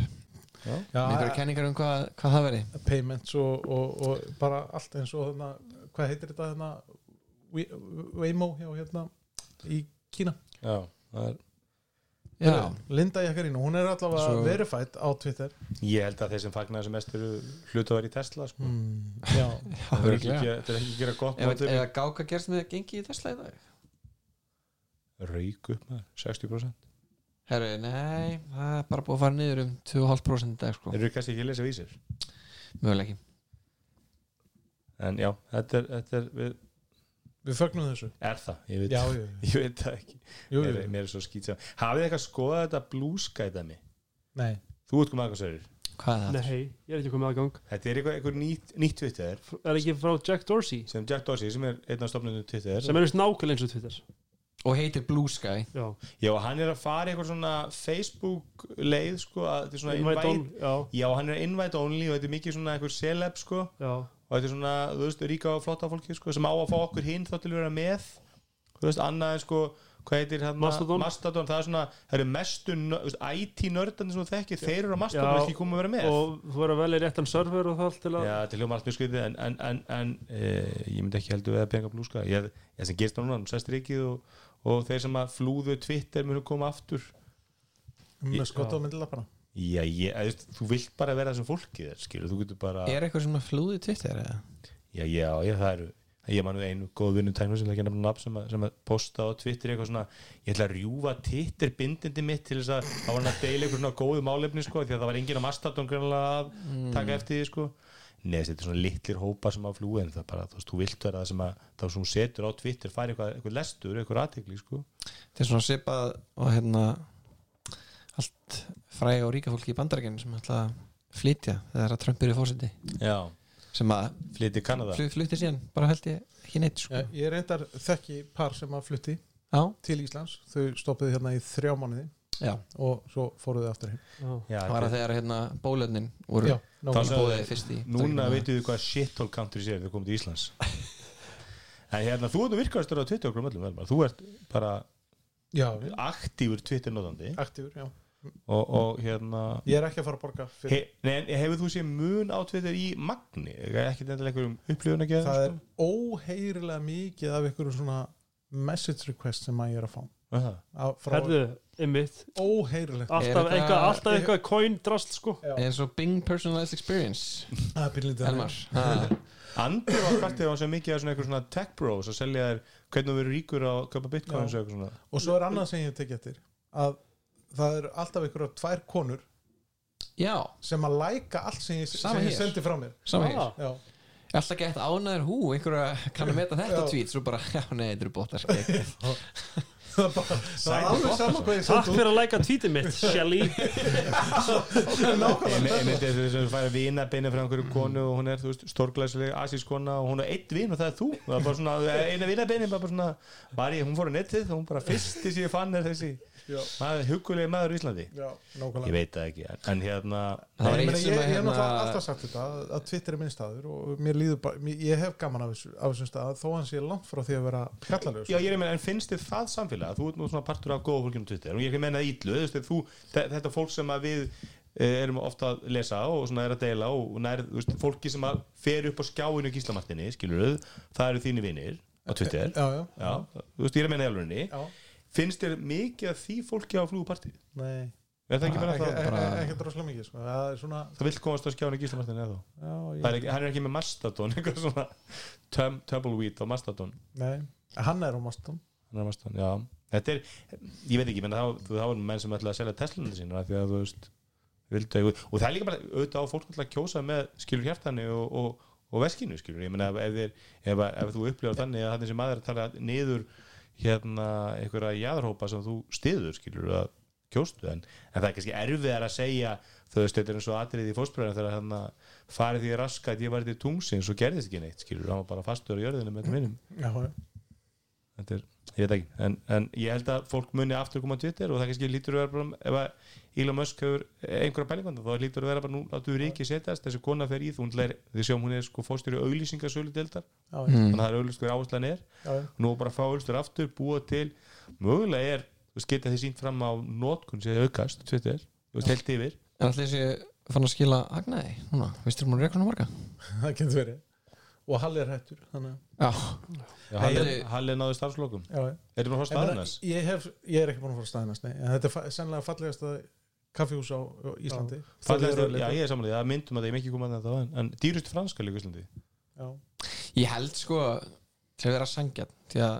B: Já.
C: já,
D: Með einhverja kenningar um hvað, hvað það veri
C: payments og, og, og bara allt eins og þarna hvað heitir þetta hérna? Waymo hjá hérna í Kína.
B: Já, það er
D: Já,
C: Linda Jakarín, hún er allavega
D: Svo-
C: verified á Twitter.
B: Ég held að þeir sem fagnar sem mest eru hlutavar í Tesla sko.
C: mm, já, [laughs]
B: það er ekki,
D: örugglega.
B: þetta er ekki að gera gott
D: að gáka gerst með gengi í Tesla í dag?
B: Rauk upp með 60%
D: Herru, nei, það er bara búið að fara niður um 2,5% í dag sko.
B: Eru kannski ekki að lesa vísir.
D: Mögulega ekki.
B: En já, þetta er, þetta er við,
C: við fögnum þessu.
B: Er það? Ég veit,
C: já, jú,
B: ég veit það ekki.
C: Jú,
B: mér,
C: jú.
B: mér er svo skýt sem Hafið þið eitthvað skoðað þetta blue sky dæmi?
C: nei,
B: Þú ert komið aðgangssverður
D: Hvað er það?
E: Nei, ég er ekki komið aðgang
B: Þetta er eitthvað, eitthvað nýtt, nýtt Twitter.
E: Er ekki frá Jack Dorsey?
B: Sem Jack Dorsey sem er einn af stofnunum Twitter.
E: Sem er nákvæmlega eins og Twitter.
D: Og heitir Blue Sky.
E: Já,
B: Já, hann er að fara í eitthvað svona Facebook leið sko, að þetta er svona
E: invite on
B: invite,
E: Já,
B: Já, hann er invite only og þetta er mikið svona eitthvað celeb sko.
E: Já,
B: og þetta er svona, þú veist, ríka og flotta fólki sko, sem á að fá okkur hinn þá til að vera með. Þú veist, annað en sko hvað heitir hann
E: Mastodon.
B: Mastodon það er svona, það eru mestu nö- þú veist, IT-nördandi sem þú þekkir, þeir eru á Mastodon og ekki koma að vera með?
E: og þú verður að velja réttan server og það allt til að
B: Já, til hljóma allt mjög skriðið en, en, en, en e, ég myndi ekki heldur við að penga blúska ég, ég sem gerst það núna, nú sest ríkið og, og þeir sem að flúðu Twitter munu koma aftur.
C: Með skott á myndilapana
B: Já, ég, þú vilt bara vera þessum fólkið skilur, þú getur bara
D: Er eitthvað sem að flúði Twitter eða?
B: Já, já, ég, það eru ég manu einu góð vinnutæknu sem ekki nefna nafn sem, að- sem að posta á Twitter eitthvað svona ég ætla að rjúfa Twitter bindindi mitt til þess að það var hann að deila eitthvað svona góðu málefni sko, því að það var enginn á Mastodon greinlega að taka eftir því sko. Nei, þetta er svona litlir hópa sem að flúi en það bara, þú veist, þú vilt vera það sem að þá sem þú setur á Twitter, fær eitthvað, eitthvað lestur eitthvað aðtekli, sko.
D: Þetta er svona svipað og hérna allt fræg og ríka fólki í bandarækjunum sem ætla að flytja þegar að Trump er í
B: Já,
D: sem að
B: flytið Kanada.
D: Fl flutti síðan bara held ég ekki neitt sko.
C: ég reyndar þekki par sem að flutti
D: Já,
C: til Íslands, þau stoppuðu hérna í þrjá mánuði
D: já,
C: og svo fóruðu aftur heim.
E: Já,
D: það var að þegar hérna bólöfnin voru
C: já,
D: bóðið fyrst í
B: Núna veitum við hvað shithole country sér þegar komið til Íslands. [laughs] En hérna, þú ert nú virkastur á Twitter okkur um öllum. Þú ert bara
C: já,
B: aktífur Twitter notandi
C: aktífur, já
B: og, og hérna
C: ég er ekki að fara að borga fyrir
B: he, nei, hefur þú séð mun á Twitter í magni? Ekki endilega einhverjum upplifun að
C: það er
B: gera
C: óheyrilega mikið af einhverjum svona message request sem að ég er að fá.
B: Sko?
C: Á- frá
E: herðu, ymmit
C: óheyrilegt.
E: Alltaf
D: Er
E: eitthvað, alltaf eitthvað coin drast sko.
C: Já.
D: eins og Bing Personalized Experience.
C: Það er pínlítið
D: Elmar. Ha.
B: Andi var kvartið á sem mikið af svona eitthvað svona tech bros að selja þér hvernig þú verður ríkur að köpa bitcoins
C: Já.
B: og eitthvað svona.
C: Og svo er annað sem ég hef tekið eftir að það er alltaf einhverja tvær konur
D: Já,
C: sem að læka allt sem ég, sem ég sendi frá mér.
E: Ah.
D: Alltaf gett ánæður hú, einhverja kann að meta þetta tweet svo bara, já nei, þetta eru bóttar skegg [laughs]
C: það er bara alveg saman hvað ég
E: Takk
C: sendi
E: fyrir að læka tweetið mitt, Shelly.
B: Myndi þess að þú færi vinabeini frá einhverju konu og hún er, þú veist, stórglæsileg asískona og hún er eitt vin og það er þú. Það er bara svona, eina vinabeini bara svona, var ég, hún fór á netið og hún bara fyrsti sem ég fann er þessi Maður, hugulegi maður í Íslandi.
C: Já,
B: ég
C: nákvæmlega
B: veit það ekki, en, hérna
D: Það var
C: Ég, ég, ég hef náttúrulega
D: hérna
C: alltaf sagt þetta að, Twitter er minn staður og mér líður bara, ég hef gaman af þessu, af þessum stað þó hann sé langt frá því að vera kjallalög
B: Já, ég er meina, en finnst þið það samfélag þú ert nú svona partur af góða fólkinu Twitter? Og ég er menna ítlu, þú þetta fólk sem að við eh, erum ofta að lesa og svona er að deila og nær, þú veist, fólki sem að fer upp á skjáinu gíslamartinni, skilur það eru þínir vinir á Twitter.
C: Já, já,
B: Já, þú veist, ég er að menna í alvegni
C: já,
B: finnst þér mikið að því fólki á flúgupartið
C: nei.
B: Er það ekki bara
C: ekki,
B: það,
C: ekki, droslega mikið sko. það er svona
B: það vill komast á skjáinu í gíslamartinni eða þá?
C: Já,
B: Það er ekki, hann er ekki með Mastodon [laughs] eitthvað svona tum, tumbleweed á Mastodon.
C: Nei, hann er á Mastodon.
B: Hann er á Mastodon, já. Þetta er, ég veit ekki, menn þá, þú þá er menn sem ætla að selja Teslunni sín því að þú veist vildu, og það er líka bara, auðvitað á fólk að kjósa með skilur hjartani og, og, og veskinu skilur, ég meina ef, ef, ef, ef þú upplifar þannig að þannig sem maður að tala niður hérna einhverja jæðarhópa sem þú stiður skilur að kjóstu en, en það er kannski erfiðar að segja þetta er eins og atrið í fósbröðinu þegar hann farið því raska að ég var til tungsins og gerðist ekki neitt skilur, hann var bara fastur á jörðinu með þetta minnum
C: já, já,
B: þetta er, ég veit ekki en, en ég held að fólk muni aftur koma á Twitter og það kannski lítur að vera bara ef að Elon Musk hefur einhverja pælingandi þá lítur að vera bara nú láttu við ríki setjast þessi kona fer í þú þið sjáum hún er sko fórstur í auglýsingasölu deildar
D: mm.
B: þannig að það er auglýst hver áherslan er.
C: Já,
B: nú bara að fá auglýstur aftur búa til mögulega er þú veist, geta þið sínt fram á notkun sem þið aukast Twitter þú veist heilt yfir.
D: En allir þessi fann að skila agnaði núna, veistur hún
C: og Halli er hættur
D: Já,
B: Já,
D: Hey,
B: Halli náði starfslokum.
C: Að- já,
B: Er þetta bara
C: Ég,
B: að
C: meina,
B: staðnæs?
C: ég, hef, ég er ekki búin að fara að staðinast nei, en þetta er sennilega fallegasta kaffihús á, Íslandi.
B: Fallegast, já, ég er samanlega, það myndum að það ég mikið koma að þetta á en, en dýrustu franska líka í Íslandi?
C: Já.
D: ég held sko til að vera sangjarn því að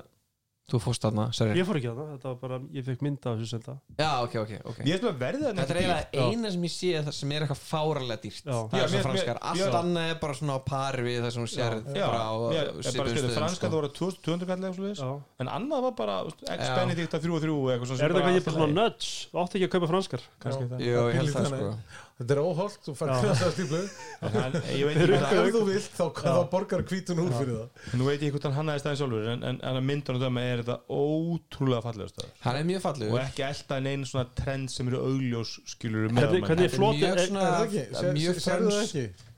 D: þú fórst þarna, sorry
E: Ég fór ekki að það, þetta var bara, ég fekk mynda af þessu senda
D: Já, ok, ok, ok
B: Ég ætlum að verði það
D: Þetta er eiginlega eina sem ég sé það sem er eitthvað fáralega dýrt
E: Já.
D: Það
B: Já,
D: er svo
B: mér-
D: franskar
B: mér-
D: Allt
B: já.
D: annað er bara svona á pari við það sem þú sér
B: Já,
D: bara á
B: ég, ég bara
D: svipuðum
B: skilði
D: stöðum,
B: franska
D: sko.
B: það voru 2200 kallega svoleiðis.
C: Já.
B: en annað var bara
D: Já.
B: X-Benedict að 3 og 3 eitthvað svona sem
E: Er þetta
B: bara
E: hvað ég
B: allt í
E: bara svona
B: lagi.
E: nudge? Áttu ekki að kaupa franskar?
B: Kannski það
D: Jú, ég held það sko
C: þetta er óholt, þú fær
B: En hann-
C: en
B: hvað
C: ef þú vilt þá, þá borgar hvítun út fyrir það.
B: Nú veit ég hvort hann hannaði staðin sjálfur en, en, en myndunum dæma er þetta ótrúlega fallega stað
D: Hann er mjög
B: og
D: fallegur
B: ekki elda neinn svona trend sem eru augljós skilur
E: Hvernig- hvernig-
D: Þetta er
E: flotið-
D: mjög
E: er-
D: svona
C: er það
D: það er Mjög
C: Sér-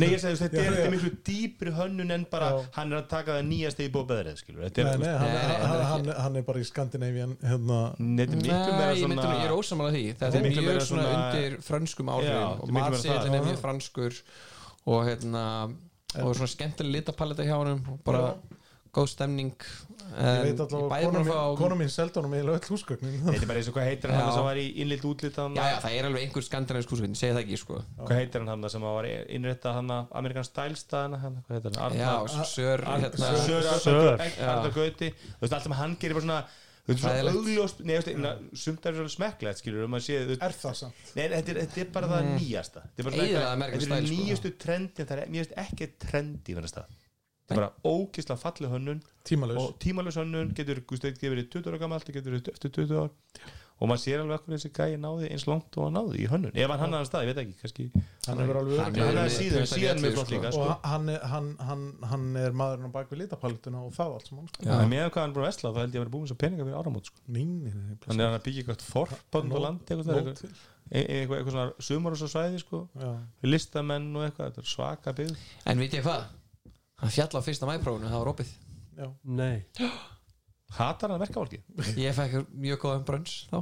B: Nei, ég segi þetta er miklu dýpri hönnun en bara
C: Já.
B: hann er að taka það nýjasta í bóð beðrið skilur þetta er,
C: Nei, nei, hann, hann,
D: hann er
C: hann, hann er bara í Skandinavian hérna,
B: Nei, þetta er miklu meira
D: ég, myndi,
B: svona
D: ég er ósamála því. Þetta er mjög svona undir frönskum
B: Já,
D: áhrifum. og
B: er
C: það.
D: er mjög franskur og hérna og svona skemmtileg litapaletta hjá honum og bara góð stemning.
C: Ég veit allavega
D: bæði
C: konu
D: búin að
C: mín, mín seldi honum eiginlega öll húsgögnin.
B: Þetta er bara eins og hvað heitir hann hann sem var í innlitt útlitt hann
D: Já, já, það er alveg einhver skandinavisk húsvinn, segi það ekki, sko.
B: Hvað heitir hann hann sem var innrétta hann Amerikan Style staðina hann Hvað heitir hann?
D: Já,
B: Arnar-
D: sör, hérna.
B: Sör
E: Sör.
B: Arnar Gauti. Þú veist allt sem hann gerir bara svona Þú veist svona augljóst Nei, þú veist, sumt er svolítið smekklegt skilur um að sé
C: er það samt?
B: Nei, þetta er, þetta er bara það nýjasta. Þetta er svona er
D: Style, sko.
B: nýjastu trendi Það er, mér finnst ekki trendi í Þetta er bara ókislega falleg hönnun
C: tímalus
B: og tímalus hönnun getur gustið verið 20 ára gamalt getur verið eftir 20 ár og maður sér alveg hvernig þessi gæi náði eins langt og hann náði í hönnun ef hann hann annar stað, ég veit ekki kannski
C: hann hefur alveg
D: Hann
C: verið
D: er
B: hann er síðan,
D: 21
B: síðan með flott
D: sko.
B: líka
C: og
B: sko.
C: hann er, hann, hann, hann er maðurinn á bak við litapalettuna og það allt saman sko.
B: Já. en með hvað hann er búin að vesla þá held ég að vera búin sem peninga fyrir áramót sko. Hann er hann að byggja eitthvað forpand á
C: Nóg-
B: landi eitthvað, eitthvað,
C: til.
B: eitthvað, eitthvað svona sumarhús á svæði sko. Listamenn og eitthvað, þetta er svaka byggð
D: En veit ég hvað? Hann fjall á fyrsta mæprófunu, það var opið.
C: Já.
E: Nei.
B: Hatar hann verkafólki
D: Ég fekk mjög góðan brönns þá.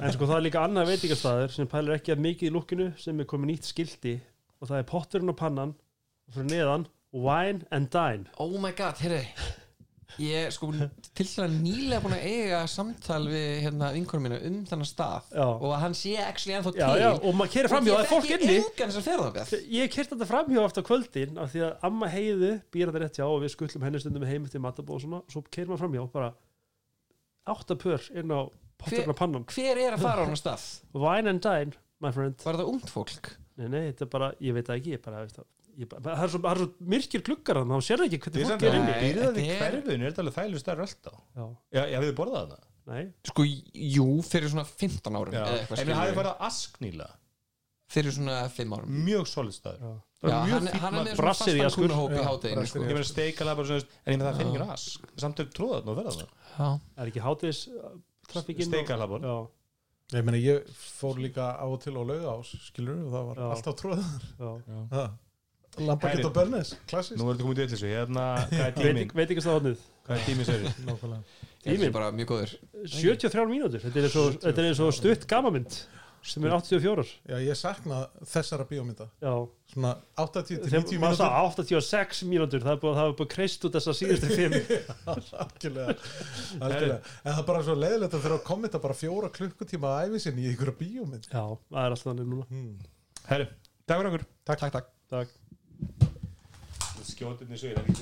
E: En sko það er líka annað veitingastæður sem pælir ekki að mikið í lukkinu sem er komið nýtt skildi og það er potturinn og pannan og fyrir neðan wine and dine.
D: Oh my god, heyrðu Ég sko til þess að nýlega búin að eiga samtal við hérna vinkonum mína um þennan stað
E: Já.
D: og að hann sé actually ennþá til
E: Já, já, og maður kerir framhjá, það er fólk inni
D: Ég það
E: kerti þetta framhjá aftur kvöldin af því að amma heiðu býr þetta rétt hjá og við skullum henni stundum heim eftir matabóð og svona svo kerir maður framhjá og bara átta pör inn á potturinn og pannan
D: Hver er að fara á hann stað?
E: wine and dine, my friend
D: Var það ungt fólk?
E: Nei, nei, þetta er bara, ég veit það ekki, ég bara, veist það ég bara, það er svo, það er svo myrkir gluggar þannig þá sér ekki hvernig fólk er
B: að
E: inni.
D: Nei,
B: býrða þið
D: þetta er-
B: hverfinu, er þetta alveg þægileg stærri alltaf
E: Já,
B: Já, já, við borðað það
E: nei,
D: Sko, jú, fyrir svona 15 árum
B: en hafið
D: skilur
B: farið að ask nýla
D: Fyrir svona 5 árum.
B: Mjög solid staður.
E: Já.
D: Já,
B: Bara mjög
D: hann,
B: fínn
D: hann er
B: matur.
D: með svona
E: Brassið í
D: fastan
E: Askur.
D: í sko.
C: í
B: Ég meina steikala bara svona, en ég með það finnir ekki ask. Samt er tróðað nú verða það
D: Já.
E: er ekki hátis trafikinn
B: Steikala bara
E: Já,
C: Ég meina, ég fór líka á og til á laugás, skilur og það var
E: Já.
C: alltaf tróðar. Lampakett og Börnes, klassist.
B: Nú er þetta komið til þessu, hérna, [laughs] hvað er tíming?
E: Veiting, Veitingastafnið,
B: Hvað er tíming sér? [laughs]
C: Nákvæmlega.
D: Þetta er bara mjög góður.
E: 73 mínútur. Þetta er er og stutt gamamynd sem er 84
C: Já, ég sakna þessara bíómynda.
E: Já,
C: Svona 80 til
E: þegar
C: 90
E: maður
C: mínútur.
E: sá 86 mínútur. Það er búið, það kreist út þessar síðustu fimm. [laughs]
C: Algjörlega. En það er bara svo leiðilegt að þurfa að kommenta bara fjóra klukkutíma að æfi sinni í einhverja bíómynd.
E: Já, það er alltaf þannig núna
C: Hmm.
B: Herru, takk fyrir